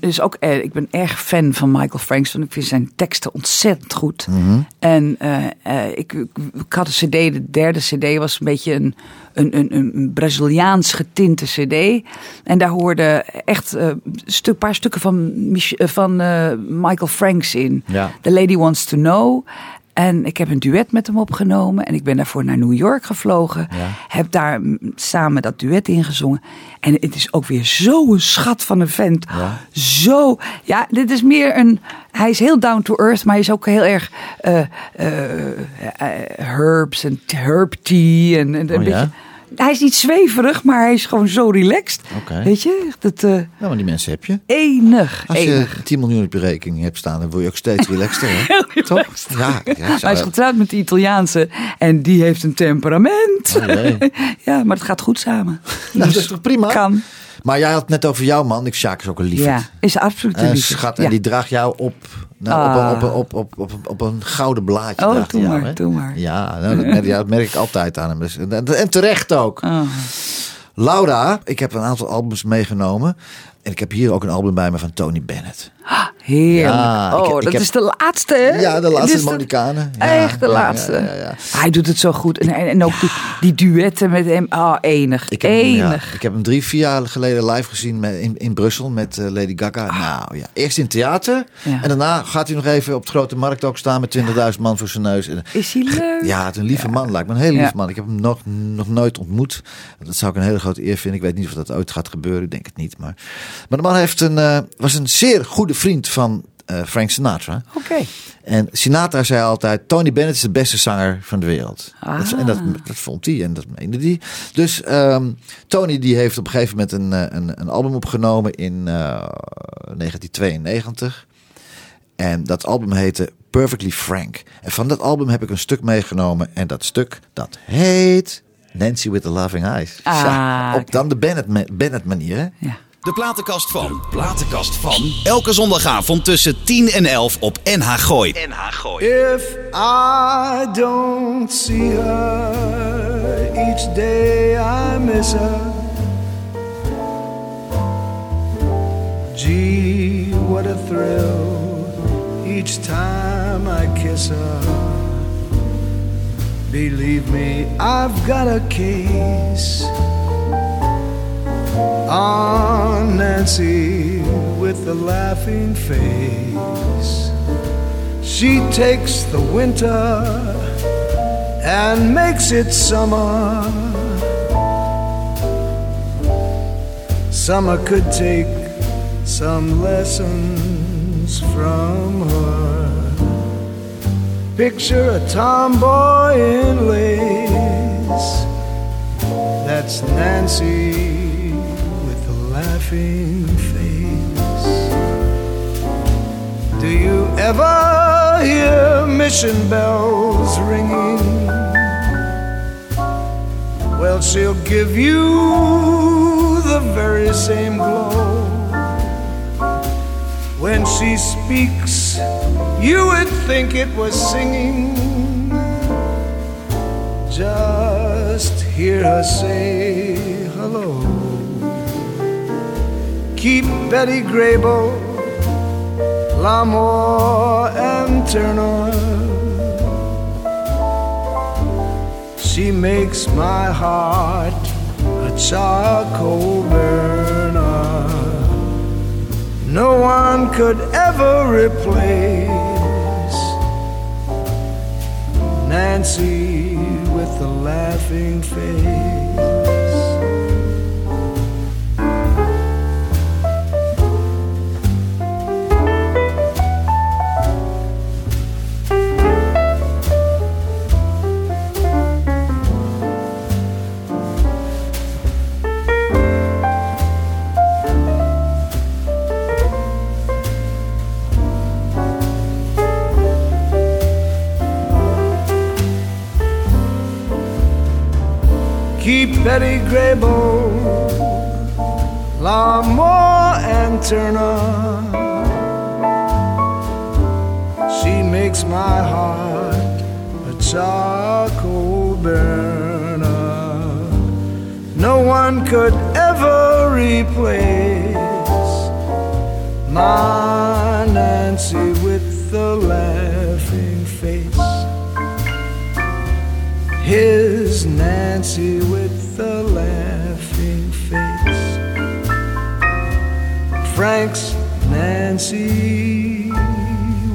dus ook, eh, ik ben erg fan van Michael Franks. Want ik vind zijn teksten ontzettend goed. Mhm. En eh, ik, ik, had een cd, de derde cd was een beetje een, een, een, een Braziliaans getinte cd. En daar hoorden echt een stuk, paar stukken van, van Michael Franks in. Ja. The Lady Wants to Know. En ik heb een duet met hem opgenomen. En ik ben daarvoor naar New York gevlogen. Ja. Heb daar samen dat duet ingezongen. En het is ook weer zo'n schat van een vent. Ja. Zo. Ja, dit is meer een... Hij is heel down to earth, maar hij is ook heel erg eh, eh, eh, herbs en herb tea. En, en een Oh, ja? Hij is niet zweverig, maar hij is gewoon zo relaxed. Weet je? Het, eh, Nou, maar die mensen heb je. enig. Als je enig. 10 miljoen op je rekening hebt staan, dan word je ook steeds relaxter. Hè? Toch? Ja, ja Hij is getrouwd met de Italiaanse en die heeft een temperament. Oh, ja, maar het gaat goed samen. Nou, dat is toch prima? Kan. Maar jij had het net over jouw man. Ik Sjaak is ook een liefde. Ja, is absoluut een schat. En die draagt jou op, nou, Ah. op, een, op, op, op, op, op een gouden blaadje. Oh, doe jou, maar, hè? doe maar. Ja, nou, dat, merk, ja, dat merk ik altijd aan hem. Dus, en, en terecht ook. Oh. Laura, ik heb een aantal albums meegenomen. En ik heb hier ook een album bij me van Tony Bennett. Heerlijk. Ja, oh, ik dat heb- is de laatste, hè? Ja, de laatste Monikanen. Ja, Echt de ja, laatste. Hij doet het zo goed. En, en, ook die, die duetten met hem. Ah, enig. Ik heb, hem, enig. ik heb hem drie, vier jaar geleden live gezien met, in, in Brussel met eh, Lady Gaga. Nou ja, eerst in het theater. Ah. En daarna gaat hij nog even op de grote markt ook staan met 20.000 man voor zijn neus. En, Is hij leuk? ja, het is een lieve man lijkt me. Een hele Ja. lieve man. Ik heb hem nog, nog nooit ontmoet. Dat zou ik een hele grote eer vinden. Ik weet niet of dat ooit gaat gebeuren. Ik denk het niet. Maar, maar de man heeft een, eh, was een zeer goede vriend van eh, Frank Sinatra. Oké. En Sinatra zei altijd: Tony Bennett is de beste zanger van de wereld. Ah. Dat, en dat, dat vond hij en dat meende hij. Dus ehm, Tony die heeft op een gegeven moment een, eh, een, een album opgenomen in eh, 1992. En dat album heette Perfectly Frank. En van dat album heb ik een stuk meegenomen. En dat stuk dat heet Nancy with the Loving Eyes. Ah, Ja, op dan de Bennett, Bennett manier. Hè? Ja. De platenkast van. Platenkast van. Elke zondagavond tussen 10 en 11 op NH Gooi. NH Gooi. If I don't see her each day, I miss her. Gee, what a thrill each time I kiss her. Believe me, I've got a case on Nancy with the laughing face. She takes the winter and makes it summer. Summer could take some lessons from her. Picture a tomboy in lace. That's Nancy laughing face. Do you ever hear mission bells ringing? Well, she'll give you the very same glow. When she speaks, you would think it was singing. Just hear her say hello. Keep Betty Grable, Lamore, and Turner. She makes my heart a charcoal burner. No one could ever replace Nancy with the laughing face. Betty Grable, Lamore, and Turner. She makes my heart a charcoal burner. No one could ever replace my Nancy with the laughing face. His Nancy with the laughing face. Frank's Nancy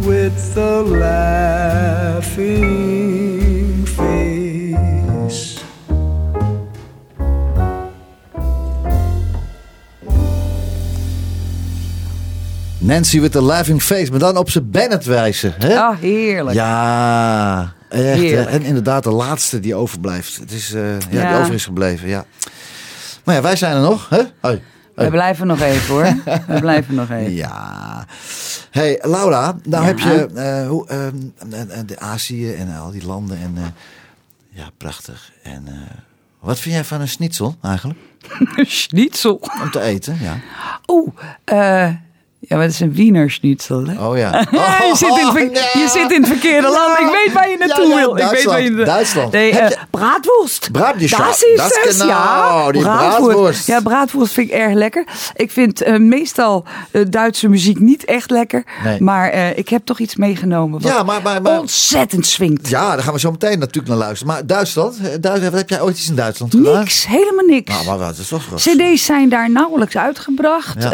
with the laughing face. Nancy with the Laughing Face, maar dan op zijn Bennett wijze. Hè? Ah, heerlijk. Ja, echt. En inderdaad de laatste die overblijft. Het is, eh, ja, Ja. die over is gebleven, ja. Maar ja, wij zijn er nog, hè? Hoi. We blijven nog even hoor. We blijven nog even. Ja. Hey, Laura, nou Ja. heb je eh, hoe, en- en de Azië en al die landen. En, ja, prachtig. En wat vind jij van een schnitzel eigenlijk? Schnitzel. Om te eten, ja. Oeh, eh, ja, maar het is een Wiener schnitzel. Hè? Oh ja. Je, zit in ver- Oh, je zit in het verkeerde land. Ik weet waar je naartoe Ja, ja, wil. Ik weet waar je Duitsland, Duitsland. Nee, je- braadworst. Braad- die Dat is dat genau, ja. die braadworst. Ja, braadworst vind ik erg lekker. Ik vind eh, meestal eh, Duitse muziek niet echt lekker. Nee. Maar ik heb toch iets meegenomen wat Ja, maar- maar- maar- ontzettend swingt. Ja, daar gaan we zo meteen natuurlijk naar luisteren. Maar Duitsland, Duitsland heb jij ooit iets in Duitsland gedaan? Niks, helemaal niks. Nou, maar wat is toch CD's zijn daar nauwelijks uitgebracht.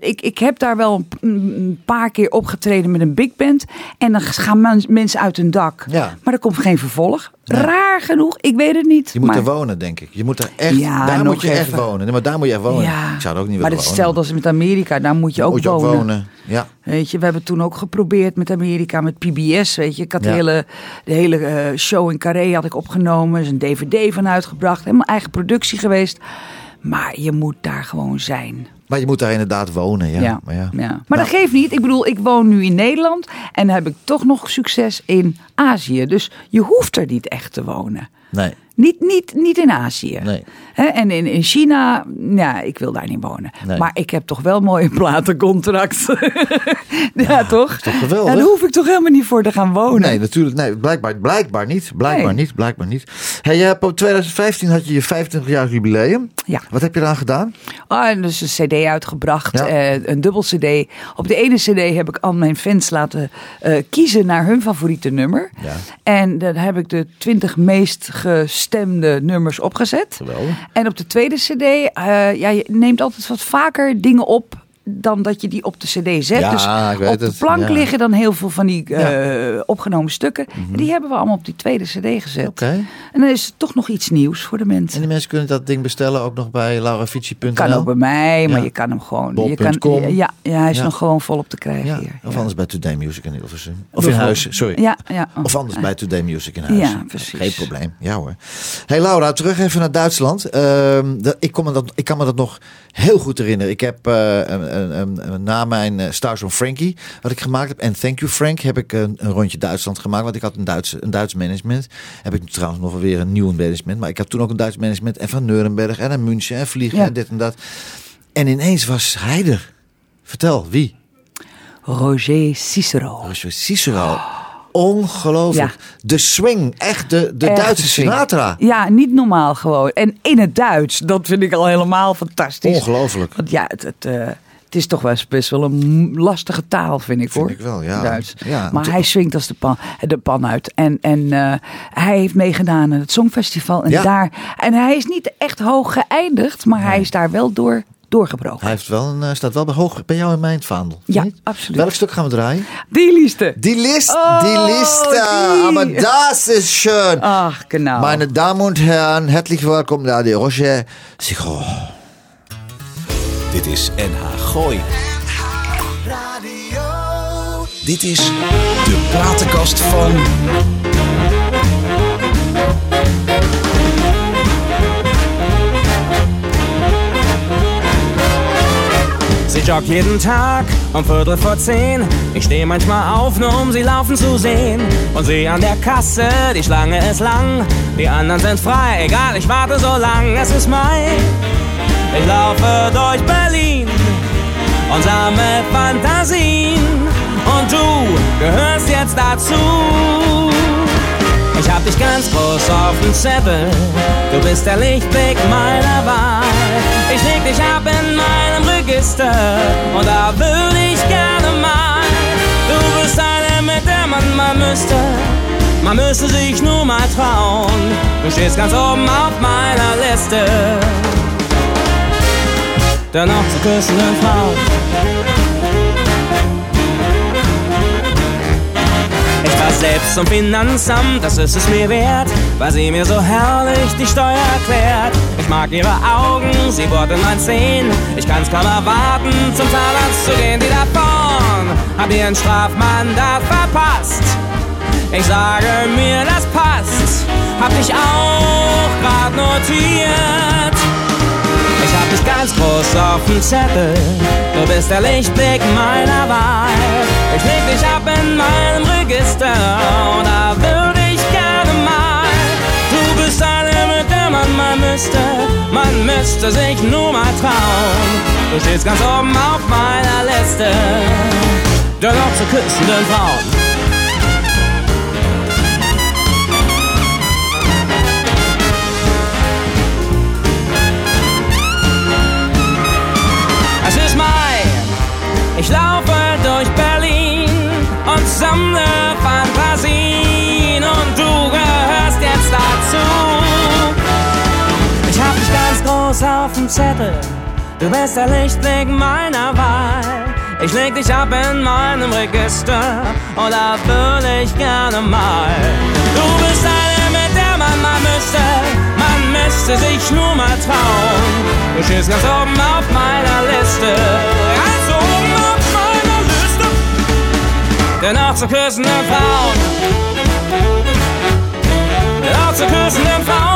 Ik ik heb daar wel een, paar keer opgetreden met een big band. En dan gaan men- mensen uit hun dak. Ja. Maar er komt geen vervolg. Raar genoeg, ik weet het niet. Je moet maar, er wonen, denk ik. Je moet er echt, Ja, daar moet je echt wonen. Nee, maar daar moet je echt wonen. Ja. Ik zou er ook niet maar willen dat wonen. stelt als met Amerika, daar moet je ook, moet je ook wonen. wonen. Ja. Weet je, we hebben toen ook geprobeerd met Amerika, met PBS. Weet je, ik had Ja. de hele, de hele eh, show in Carré had ik opgenomen. Er is een DVD van uitgebracht. Helemaal eigen productie geweest. Maar je moet daar gewoon zijn. Maar je moet daar inderdaad wonen. Ja. Maar, ja. ja. maar dat geeft niet. Ik bedoel, ik woon nu in Nederland en heb ik toch nog succes in Azië. Dus je hoeft er niet echt te wonen. Nee. Niet, niet, niet in Azië. Nee. En in, in China, ja, ik wil daar niet wonen. Nee. Maar ik heb toch wel mooie platencontract. ja, toch? toch geweldig? En daar hoef ik toch helemaal niet voor te gaan wonen. Nee, natuurlijk. Nee, blijkbaar, blijkbaar niet. Blijkbaar Nee. niet. Blijkbaar niet. Hey, je hebt op 2015 had je je 25 jaar jubileum. Ja. Wat heb je eraan gedaan? Oh, en dus een cd uitgebracht, Ja. eh, een dubbel cd. Op de ene cd heb ik al mijn fans laten eh, kiezen naar hun favoriete nummer. Ja. En dan heb ik de 20 meest gestemde nummers opgezet. Geweldig. En op de tweede cd, eh, ja, je neemt altijd wat vaker dingen op dan dat je die op de cd zet. Ja, dus op de het. plank Ja. Mhm. liggen dan heel veel van die eh, opgenomen stukken. En die hebben we allemaal op die tweede cd gezet. En dan is het toch nog iets nieuws voor de mensen. En die mensen kunnen dat ding bestellen ook nog bij laurafici.nl. Kan ook bij mij, maar je kan hem gewoon. Je kan, ja, ja, hij is nog gewoon volop te krijgen Ja, hier. of anders bij Today Music in Hilversum. Of in huis, sorry. Ja, ja. Of anders bij Today Music in huis. Ja, precies. Geen probleem. Ja hoor. Hey Laura, terug even naar Duitsland. Ehm, ik, kon me dat, ik kan me dat nog heel goed herinneren. Ik heb eh, na mijn eh, Stars on Frankie, wat ik gemaakt heb, en Thank You Frank, heb ik een, een rondje Duitsland gemaakt. Want ik had een Duits, een Duits management. Heb ik trouwens nog wel weer een nieuw management. Maar ik had toen ook een Duits management. En van Nuremberg en naar München en vliegen Ja. en dit en dat. En ineens was hij er. Vertel, wie? Roger Cicero. Roger Cicero. Ongelooflijk. Ja. De swing. Echt de, de Echt Duitse. Sinatra. Ja, niet normaal gewoon. En in het Duits, dat vind ik al helemaal fantastisch. Ongelooflijk. Want ja, het, het, eh, het is toch wel best wel een lastige taal, vind ik Vind hoor. ik wel, ja. Duits. Ja, maar hij swingt als de pan, de pan uit. En, en eh, hij heeft meegedaan aan het Songfestival. En, Ja. daar, en hij is niet echt hoog geëindigd, maar hij is daar wel door doorgebroken. Hij heeft wel een, eh, staat wel bij, hoog, bij jou in mijn vaandel. Ja, Niet? absoluut. Welk stuk gaan we draaien? Die liefste. Die list, Oh, die liste. die. Maar das ist schön. Ach, genau. Meine Damen und Herren, herzlich willkommen naar de Roger Cicero. Dit is NH Gooi. Dit is de platenkast van. Sie joggt jeden Tag um Viertel vor zehn. Ich stehe manchmal auf, nur um sie laufen zu sehen. Und sehe an der Kasse, die Schlange ist lang. Die anderen sind frei, egal, ich warte so lang. Es ist Mai. Ich laufe durch Berlin und sammle Fantasien. Und du gehörst jetzt dazu. Ich hab dich ganz groß auf dem Zettel. Du bist der Lichtblick meiner Wahl. Ich leg dich ab in meinem Register. Und da würde ich gerne mal. Du bist eine, mit der man mal müsste. Man müsste sich nur mal trauen. Du stehst ganz oben auf meiner Liste. Der noch zu küssenden Frau. Ich war selbst zum Finanzamt, das ist es mir wert, weil sie mir so herrlich die Steuer erklärt. Ich mag ihre Augen, sie in mein Zehen. Ich kann's kaum erwarten, zum Zahnarzt zu gehen. Die da vorn hab ihren Strafmandat verpasst. Ich sage mir, das passt, hab dich auch grad notiert. Dich ganz groß auf dem Zettel. Du bist der Lichtblick meiner Wahl. Ich leg dich ab in meinem Register. Und da würde ich gerne mal. Du bist eine, mit der man mal müsste. Man müsste sich nur mal trauen. Du stehst ganz oben auf meiner Liste. Der noch zu küssenden Frauen. Ich laufe durch Berlin und sammle Fantasien und du gehörst jetzt dazu. Ich hab dich ganz groß auf dem Zettel, du bist der Lichtblick meiner Wahl. Ich leg dich ab in meinem Register und da will ich gerne mal. Du bist eine, mit der man mal müsste, man müsste sich nur mal trauen. Du stehst ganz oben auf meiner Liste, Den Arzt zu küssen and Den Arzt.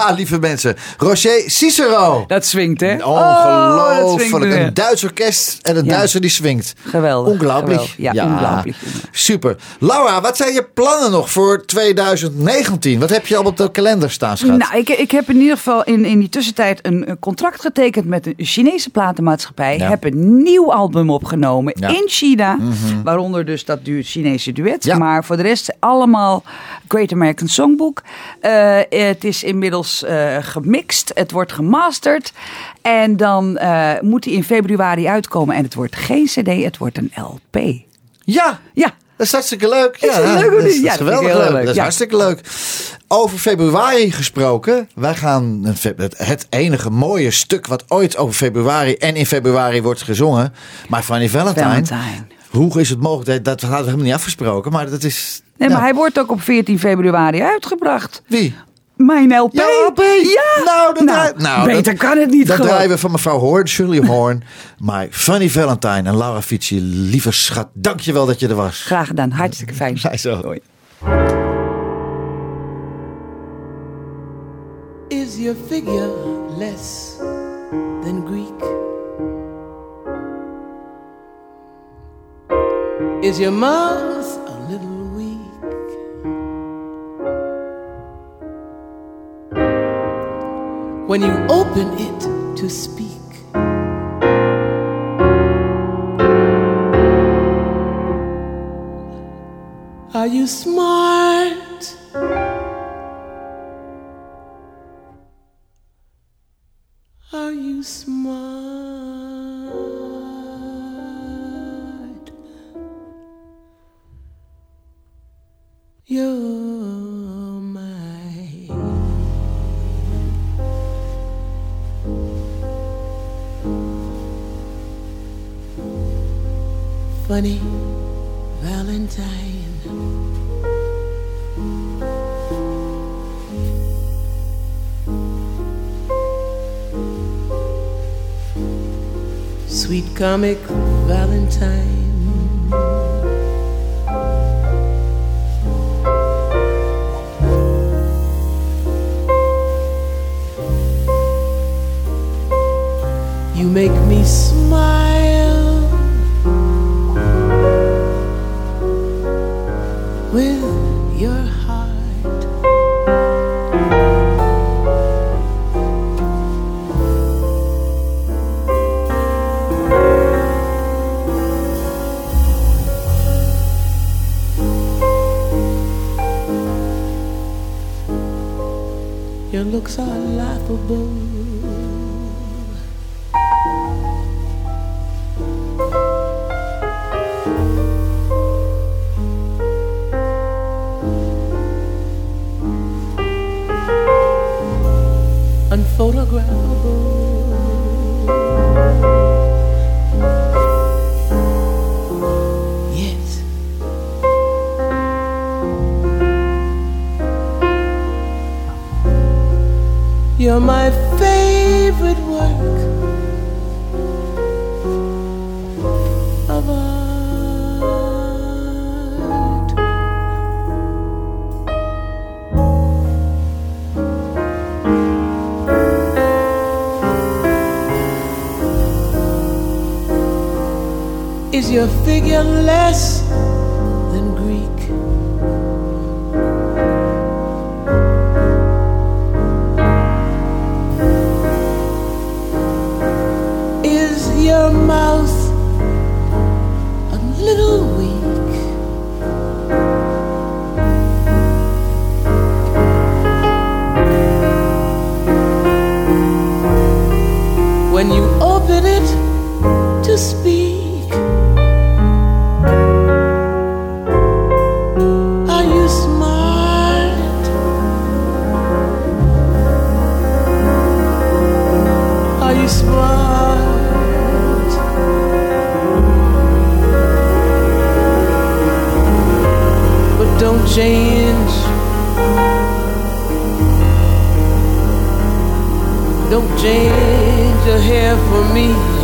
Ja, lieve mensen. Roger Cicero. Dat swingt, hè? Oh, swingt Ongelooflijk. een Duits orkest en een Ja. Duitser die swingt. Geweldig. Ongelooflijk. Ja, ongelooflijk. Super. Laura, wat zijn je plannen nog voor 2019? Wat heb je al op de kalender staan, schat? Nou, ik, ik heb in ieder geval in, in die tussentijd een, contract getekend met een Chinese platenmaatschappij. Ja. Heb een nieuw album opgenomen. Mhm. in China. Waaronder dus dat du Chinese duet. Maar voor de rest allemaal Great American Songbook. Eh, het is inmiddels eh, gemixt. Het wordt gemasterd. En dan eh, moet hij in februari uitkomen. En het wordt geen cd, het wordt een LP. Ja, Ja, dat is hartstikke leuk. Is ja, dat leuk dat is, dat is geweldig heel leuk. leuk. Dat is Ja. hartstikke leuk. Over februari gesproken. Wij gaan het, enige mooie stuk wat ooit over februari en in februari wordt gezongen. Maar Fanny Valentine. Valentine. Hoe is het mogelijk? Dat, dat hadden we helemaal niet afgesproken. Maar dat is... Nee, ja. maar hij wordt ook op 14 februari uitgebracht. Wie? Mijn LP. Ja, LP. Ja. Nou, dat Nou, draai- nou, beter dat- kan het niet Dat gewoon. draaien we van mevrouw Hoorn, Shirley Horn. maar Fanny Valentine en Laura Fici, lieve schat, dankjewel dat je er was. Graag gedaan. Hartstikke fijn. Zij zo. Is your figure less than Greek? Is your mouth When you open it to speak, are you smart? Are you smart? Funny Valentine. Sweet comic Valentine. You make me smile with your heart. Your looks are laughable. Your figure less change your hair for me.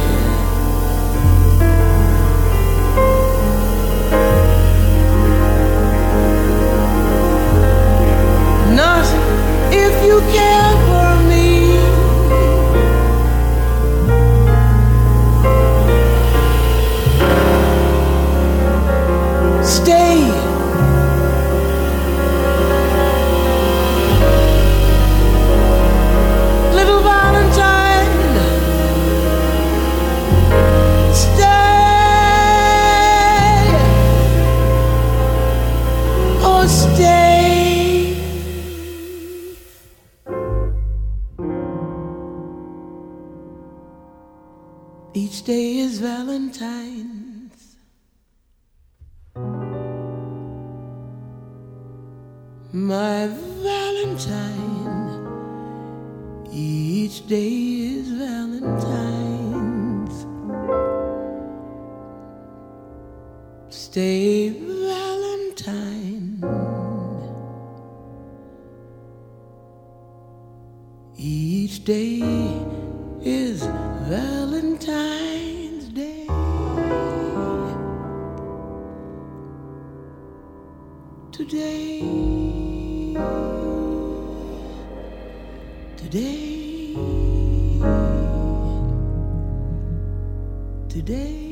Valentine's. My Valentine. Each day is Valentine's. Stay Valentine. Each day is Valentine's Today, today, today.